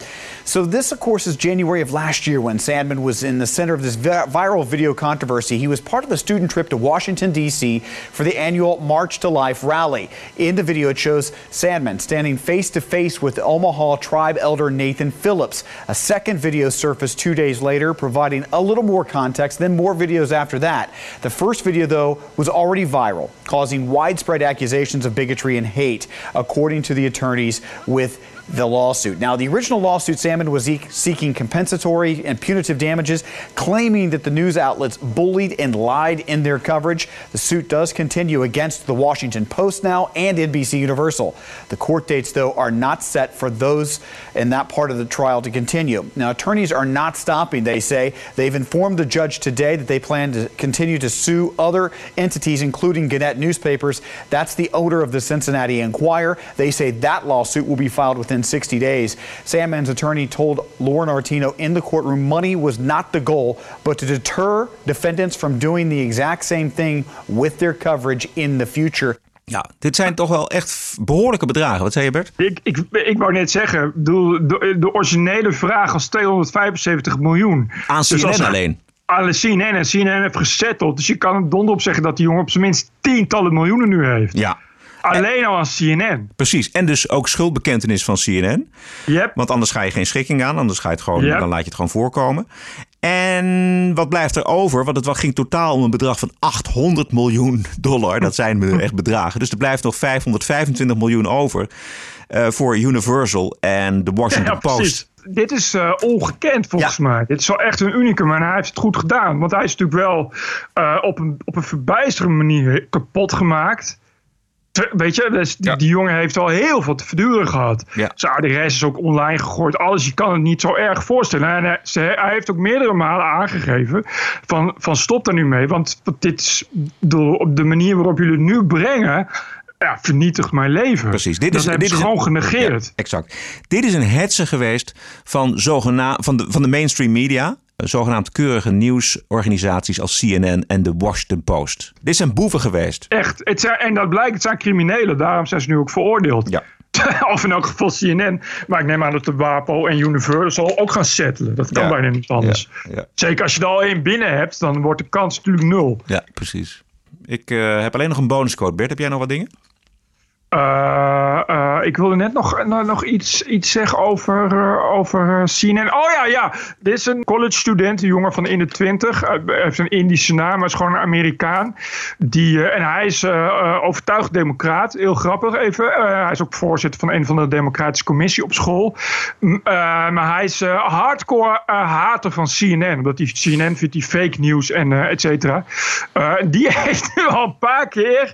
So, this, of course, is January of last year when Sandman was in the center of this viral video controversy. He was part of the student trip to Washington, D.C. for the annual March to Life rally. In the video, it shows Sandman standing face to face with Omaha tribe elder Nathan Phillips. A second video surfaced two days later, providing a little more context, then more videos after that. The first video, though, was already viral, causing widespread accusations of bigotry and hate, according to the attorneys with the lawsuit. Now, the original lawsuit, Salmon was seeking compensatory and punitive damages, claiming that the news outlets bullied and lied in their coverage. The suit does continue against the Washington Post now and NBC Universal. The court dates, though, are not set for those in that part of the trial to continue. Now, attorneys are not stopping, they say. They've informed the judge today that they plan to continue to sue other entities, including Gannett Newspapers. That's the owner of the Cincinnati Enquirer. They say that lawsuit will be filed within 60 days. Sandman's attorney told Lauren Artino in the courtroom money was not the goal, but to deter defendants from doing the exact same thing with their coverage in the future. Ja, dit zijn toch wel echt behoorlijke bedragen. Wat zei je, Bert? Ik, ik, ik wou net zeggen, de, de, de originele vraag was 275 miljoen. Aan CNN dus alleen? Aan CNN. En CNN heeft gesetteld. Dus je kan er donder op zeggen dat die jongen op zijn minst tientallen miljoenen nu heeft. Ja. Alleen al als CNN. Precies. En dus ook schuldbekentenis van CNN. Yep. Want anders ga je geen schikking aan. Anders ga je het gewoon, yep. dan laat je het gewoon voorkomen. En wat blijft er over? Want het ging totaal om een bedrag van 800 miljoen dollar. Dat zijn echt bedragen. Dus er blijft nog 525 miljoen over uh, voor Universal en de Washington ja, Post. Precies. Dit is uh, ongekend volgens ja. mij. Dit is wel echt een unicum en hij heeft het goed gedaan. Want hij is natuurlijk wel uh, op, een, op een verbijsterende manier kapot gemaakt. Weet je, dus die, ja. die, jongen heeft al heel veel te verduren gehad. Ja. Zijn adres is ook online gegooid. Alles, je kan het niet zo erg voorstellen. En hij, ze, hij heeft ook meerdere malen aangegeven van, van stop daar nu mee. Want dit is op de manier waarop jullie het nu brengen... Ja, vernietigt mijn leven. Precies. Dit dat is, dit is gewoon een, genegeerd. Ja, exact. Dit is een hetze geweest van, zogena van, de, van de mainstream media zogenaamd keurige nieuwsorganisaties als CNN en de Washington Post. Dit zijn boeven geweest. Echt. Het zijn, en dat blijkt, het zijn criminelen. Daarom zijn ze nu ook veroordeeld. Ja. *laughs* of in elk geval CNN. Maar ik neem aan dat de WAPO en Universal ook gaan settelen. Dat kan ja. bijna niet anders. Ja. Ja. Zeker als je er al één binnen hebt, dan wordt de kans natuurlijk nul. Ja, precies. Ik uh, heb alleen nog een bonuscode. Bert, heb jij nog wat dingen? Uh, uh, ik wilde net nog, nog iets, iets zeggen over, uh, over CNN. Oh ja, ja. Dit is een college student, een jongen van in de twintig. Hij heeft een Indische naam, maar is gewoon een Amerikaan. Die, en hij is overtuigd democraat. Heel grappig even. hij is ook voorzitter van een van de democratische commissie op school. maar hij is hardcore hater van CNN. Omdat hij CNN vindt die fake news en et cetera. die *laughs* heeft nu al een paar keer...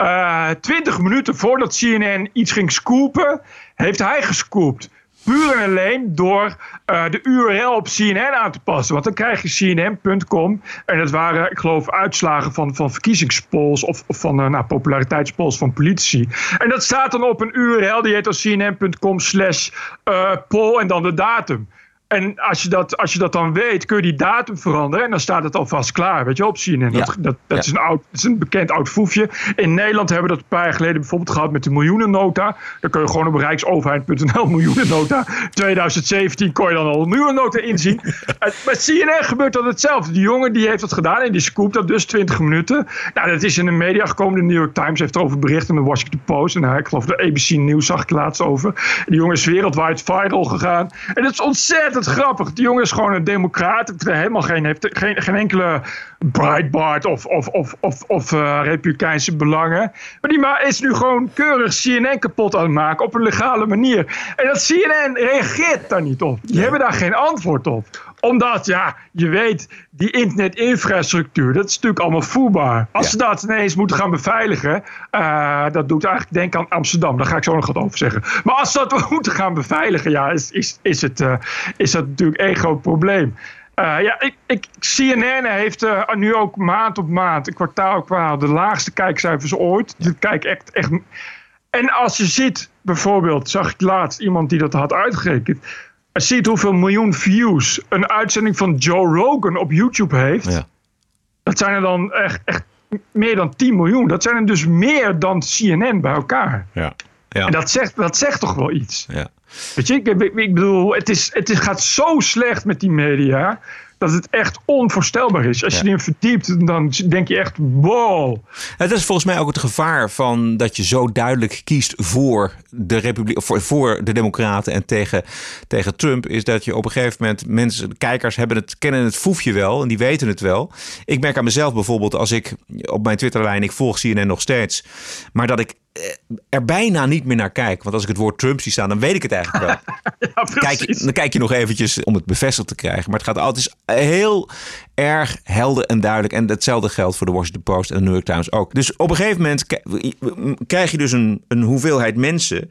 Uh, 20 minuten voordat CNN iets ging scoopen, heeft hij gescoopt. Puur en alleen door uh, de URL op CNN aan te passen. Want dan krijg je CNN.com. En dat waren, ik geloof, uitslagen van, van verkiezingspolls of, van uh, nou, populariteitspolls van politici. En dat staat dan op een URL die heet als CNN.com slash uh, poll en dan de datum. En als je, dat, als je dat dan weet, kun je die datum veranderen. En dan staat het alvast klaar. Weet je, op CNN. Dat, dat, dat, is een oud, is een bekend oud foefje. In Nederland hebben we dat een paar jaar geleden bijvoorbeeld gehad met de miljoenennota. Dan kun je gewoon op rijksoverheid.nl miljoenennota. 2017 kon je dan al een miljoenennota inzien. *laughs* Met CNN gebeurt dat hetzelfde. Die jongen die heeft dat gedaan en die scoopt dat dus 20 minuten. Nou, dat is in de media gekomen. De New York Times heeft erover bericht en de Washington Post. En ik geloof de ABC News zag ik laatst over. Die jongen is wereldwijd viral gegaan. En dat is ontzettend grappig. Die jongen is gewoon een democraat. Heeft helemaal geen, heeft geen, geen enkele Breitbart of, of, of, of, of uh, republikeinse belangen. Maar die is nu gewoon keurig CNN kapot aan het maken op een legale manier. En dat CNN reageert daar niet op. Die hebben daar geen antwoord op omdat, ja, je weet, die internetinfrastructuur, dat is natuurlijk allemaal voelbaar. Als ze dat ineens moeten gaan beveiligen, uh, dat doet eigenlijk denken aan Amsterdam. Daar ga ik zo nog wat over zeggen. Maar als ze dat *laughs* moeten gaan beveiligen, ja, is, is, is, het, uh, is dat natuurlijk één groot probleem. Uh, ja, ik, ik, CNN heeft uh, nu ook maand op maand, kwartaal op kwartaal, de laagste kijkcijfers ooit. Ja. kijk echt, echt. En als je ziet, bijvoorbeeld, zag ik laatst iemand die dat had uitgerekend ziet hoeveel miljoen views een uitzending van Joe Rogan op YouTube heeft. Ja. Dat zijn er dan echt, echt meer dan 10 miljoen. Dat zijn er dus meer dan CNN bij elkaar. Ja. Ja. En dat zegt, dat zegt toch wel iets. Ja. Weet je, ik, ik, ik bedoel, het, is, het is, gaat zo slecht met die media dat het echt onvoorstelbaar is. Als je erin verdiept, dan denk je echt, wow. Het is volgens mij ook het gevaar van dat je zo duidelijk kiest voor de Republiek, voor, voor de Democraten en tegen, tegen Trump, is dat je op een gegeven moment mensen, kijkers hebben het, kennen het foefje wel en die weten het wel. Ik merk aan mezelf bijvoorbeeld als ik op mijn Twitterlijn, ik volg CNN nog steeds, maar dat ik er bijna niet meer naar kijk. Want als ik het woord Trump zie staan, dan weet ik het eigenlijk wel. *laughs* ja, kijk, dan kijk je nog eventjes om het bevestigd te krijgen. Maar het gaat altijd heel erg helder en duidelijk. En hetzelfde geldt voor de Washington Post en de New York Times ook. Dus op een gegeven moment krijg je dus een, een hoeveelheid mensen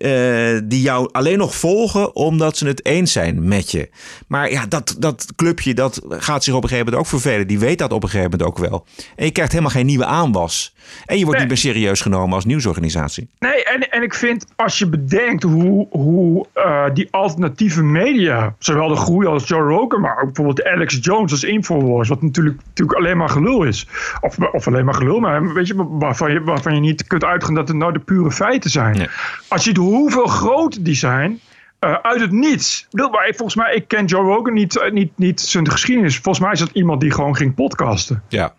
uh, die jou alleen nog volgen omdat ze het eens zijn met je. Maar ja, dat, dat clubje dat gaat zich op een gegeven moment ook vervelen. Die weet dat op een gegeven moment ook wel. En je krijgt helemaal geen nieuwe aanwas. En je wordt nee. niet meer serieus genomen als nieuwsorganisatie. Nee, en, en ik vind als je bedenkt hoe, hoe uh, die alternatieve media, zowel de groei als Joe Rogan, maar ook bijvoorbeeld Alex Jones als Infowars, wat natuurlijk, natuurlijk alleen maar gelul is. Of, of alleen maar gelul, maar weet je, waarvan je, waarvan je niet kunt uitgaan dat het nou de pure feiten zijn. Nee. Als je hoeveel groot die zijn. Uh, uit het niets. Maar volgens mij, ik ken Joe Rogan niet, uh, niet, niet zijn geschiedenis. Volgens mij is dat iemand die gewoon ging podcasten. Ja.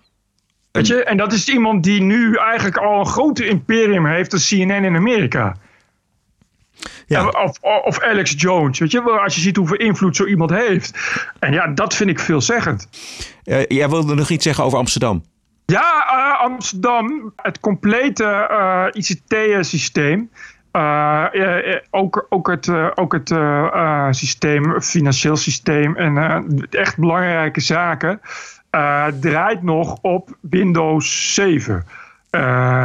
Weet je? En dat is iemand die nu eigenlijk al een groter imperium heeft als CNN in Amerika. Ja. Of, of Alex Jones, weet je, als je ziet hoeveel invloed zo iemand heeft. En ja, dat vind ik veelzeggend. Uh, jij wilde nog iets zeggen over Amsterdam. Ja, uh, Amsterdam, het complete uh, ICT-systeem. Uh, ook, ook het, uh, ook het uh, systeem, financieel systeem en echt belangrijke zaken draait nog op Windows 7.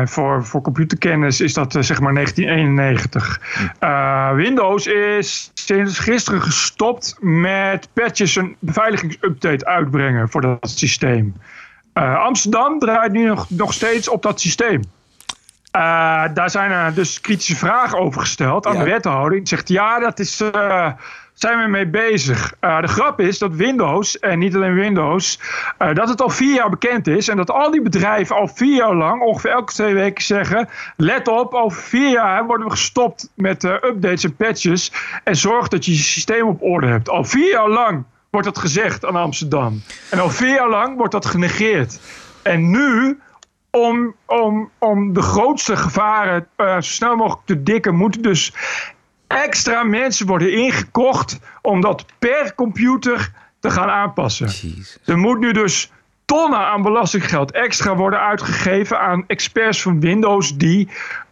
voor, voor computerkennis is dat zeg maar 1991. Windows is sinds gisteren gestopt met patches en beveiligingsupdate uitbrengen voor dat systeem. Amsterdam draait nu nog, nog steeds op dat systeem. Uh, daar zijn er dus kritische vragen over gesteld aan ja. de wethouder. Die zegt ja, dat is, uh, zijn we mee bezig. Uh, de grap is dat Windows, en niet alleen Windows, dat het al vier jaar bekend is. En dat al die bedrijven al vier jaar lang, ongeveer elke twee weken zeggen... let op, over vier jaar worden we gestopt met updates en patches. En zorg dat je je systeem op orde hebt. Al vier jaar lang wordt dat gezegd aan Amsterdam. En al vier jaar lang wordt dat genegeerd. En nu om, om, om de grootste gevaren uh, zo snel mogelijk te dikken, moeten dus extra mensen worden ingekocht om dat per computer te gaan aanpassen. Er moet nu dus tonnen aan belastinggeld extra worden uitgegeven aan experts van Windows die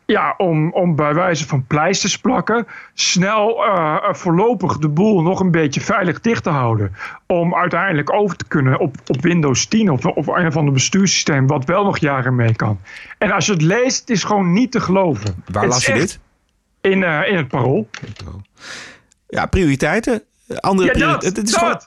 ja, om, om bij wijze van pleisters plakken, snel uh, voorlopig de boel nog een beetje veilig dicht te houden. Om uiteindelijk over te kunnen op, op Windows 10 of, of een van de bestuurssystemen, wat wel nog jaren mee kan. En als je het leest, het is gewoon niet te geloven. Waar las je dit? In, uh, in het parool. Ja, prioriteiten. Andere ja, prioriteiten. Het is gewoon.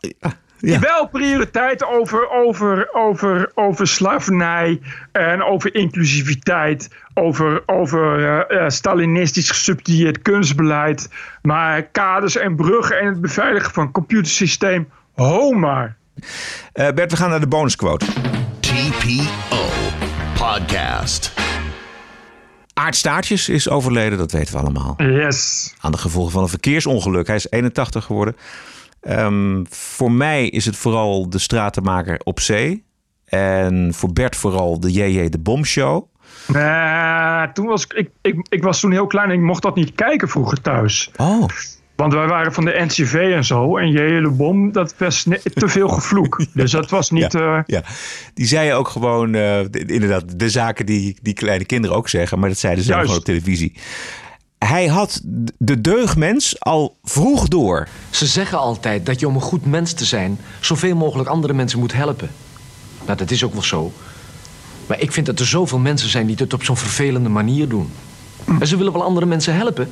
Ja. Wel prioriteit over, over, over, over slavernij en over inclusiviteit, over, over uh, uh, Stalinistisch gesubsidieerd kunstbeleid. Maar kaders en bruggen en het beveiligen van computersysteem, ho maar. Uh, Bert, we gaan naar de bonusquote. TPO Podcast. Aart Staartjes is overleden, dat weten we allemaal. Yes. Aan de gevolgen van een verkeersongeluk. Hij is 81 geworden. Um, voor mij is het vooral de stratenmaker op zee. En voor Bert vooral de JJ de Bomshow. Uh, toen was ik, ik, ik was toen heel klein en ik mocht dat niet kijken vroeger thuis. Oh. Want wij waren van de NCV en zo. En JJ de Bom, dat was te veel gevloek. *laughs* dus dat was niet... Ja, uh... ja. die zei ook gewoon uh, de, inderdaad de zaken die, die kleine kinderen ook zeggen. Maar dat zeiden ze gewoon op televisie hij had de deugdmens al vroeg door. Ze zeggen altijd dat je om een goed mens te zijn... zoveel mogelijk andere mensen moet helpen. Nou, dat is ook wel zo. Maar ik vind dat er zoveel mensen zijn die het op zo'n vervelende manier doen. En ze willen wel andere mensen helpen...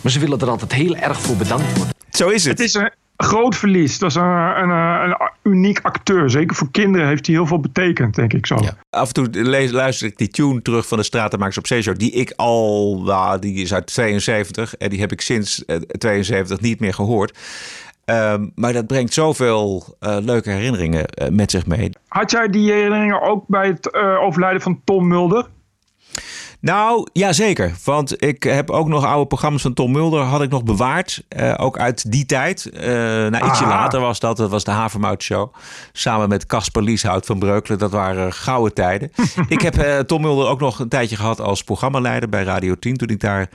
maar ze willen er altijd heel erg voor bedankt worden. Zo is het. Het is een groot verlies. Dat is een, een, een, uniek acteur. Zeker voor kinderen heeft hij heel veel betekend, denk ik zo. Ja. Af en toe lees, luister ik die tune terug van de Stratenmakers op Zeeshow. Die ik al, nou, die is uit 72. En die heb ik sinds 72 niet meer gehoord. Um, maar dat brengt zoveel uh, leuke herinneringen uh, met zich mee. Had jij die herinneringen ook bij het uh, overlijden van Tom Mulder? Nou, ja zeker. Want ik heb ook nog oude programma's van Tom Mulder had ik nog bewaard. Uh, ook uit die tijd. Uh, nou, ietsje Aha. later was dat. Dat was de Havermout Show. Samen met Casper Lieshout van Breukelen. Dat waren gouden tijden. *laughs* ik heb uh, Tom Mulder ook nog een tijdje gehad als programmaleider bij Radio 10. Toen ik daar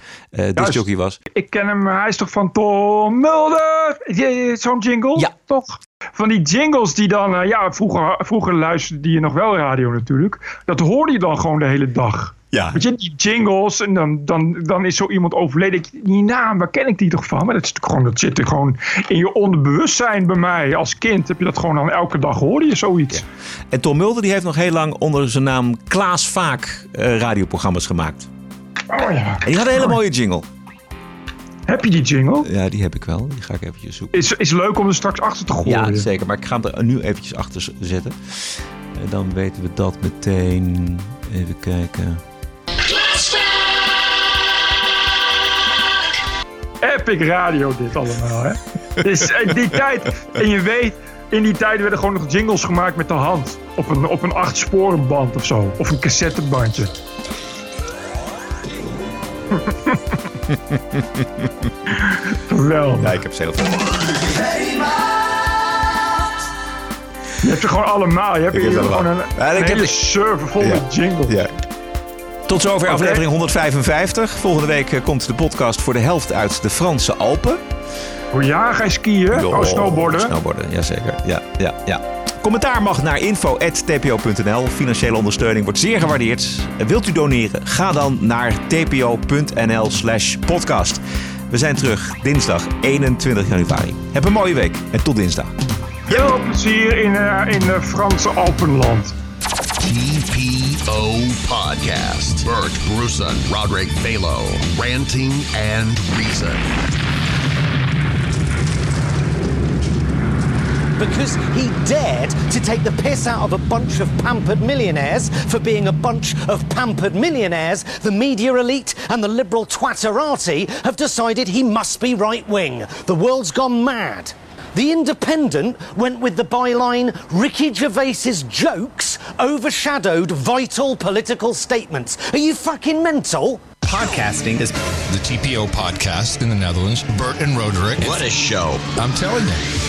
discjockey was. Ik ken hem. Hij is toch van Tom Mulder? Zo'n jingle? Ja. Toch? Van die jingles die dan... ja, vroeger, vroeger luisterde je nog wel radio natuurlijk. Dat hoorde je dan gewoon de hele dag. Ja. Weet je, die jingles, en dan, dan, dan is zo iemand overleden. Die naam, waar ken ik die toch van? Maar dat, is gewoon, dat zit er gewoon in je onderbewustzijn bij mij. Als kind heb je dat gewoon dan elke dag hoorde je zoiets. Ja. En Tom Mulder die heeft nog heel lang onder zijn naam Klaas Vaak uh, radioprogramma's gemaakt. Oh ja. En die had een hele mooie jingle. Heb je die jingle? Ja, die heb ik wel. Die ga ik eventjes zoeken. Is, is leuk om er straks achter te gooien. Ja, zeker. Maar ik ga hem er nu eventjes achter zetten. En dan weten we dat meteen. Even kijken. Epic radio dit allemaal, hè? dus in die tijd, en je weet, in die tijd werden gewoon nog jingles gemaakt met de hand. Op een, op een acht sporenband of zo. Of een cassettebandje. *laughs* Wel. Ja, ik heb ze heel veel. Je hebt ze gewoon allemaal. Je hebt hier gewoon een, ja, hele heb... server vol ja. met jingles. Ja. Tot zover okay. aflevering 155. Volgende week komt de podcast voor de helft uit de Franse Alpen. Oh ja, ga je skiën? Oh, snowboarden? Snowboarden, jazeker. Ja, ja, ja. Commentaar mag naar info.tpo.nl. Financiële ondersteuning wordt zeer gewaardeerd. Wilt u doneren? Ga dan naar tpo.nl slash podcast. We zijn terug dinsdag 21 januari. Heb een mooie week en tot dinsdag. Veel plezier in, uh, in de Franse Alpenland. TPO Podcast. Bert Bruson, Roderick Balo, ranting and reason. Because he dared to take the piss out of a bunch of pampered millionaires for being a bunch of pampered millionaires, the media elite and the liberal twatterati have decided he must be right wing. The world's gone mad. The Independent went with the byline Ricky Gervais's jokes overshadowed vital political statements. Are you fucking mental? Podcasting is the TPO podcast in the Netherlands. Bert and Roderick. What a show. I'm telling you.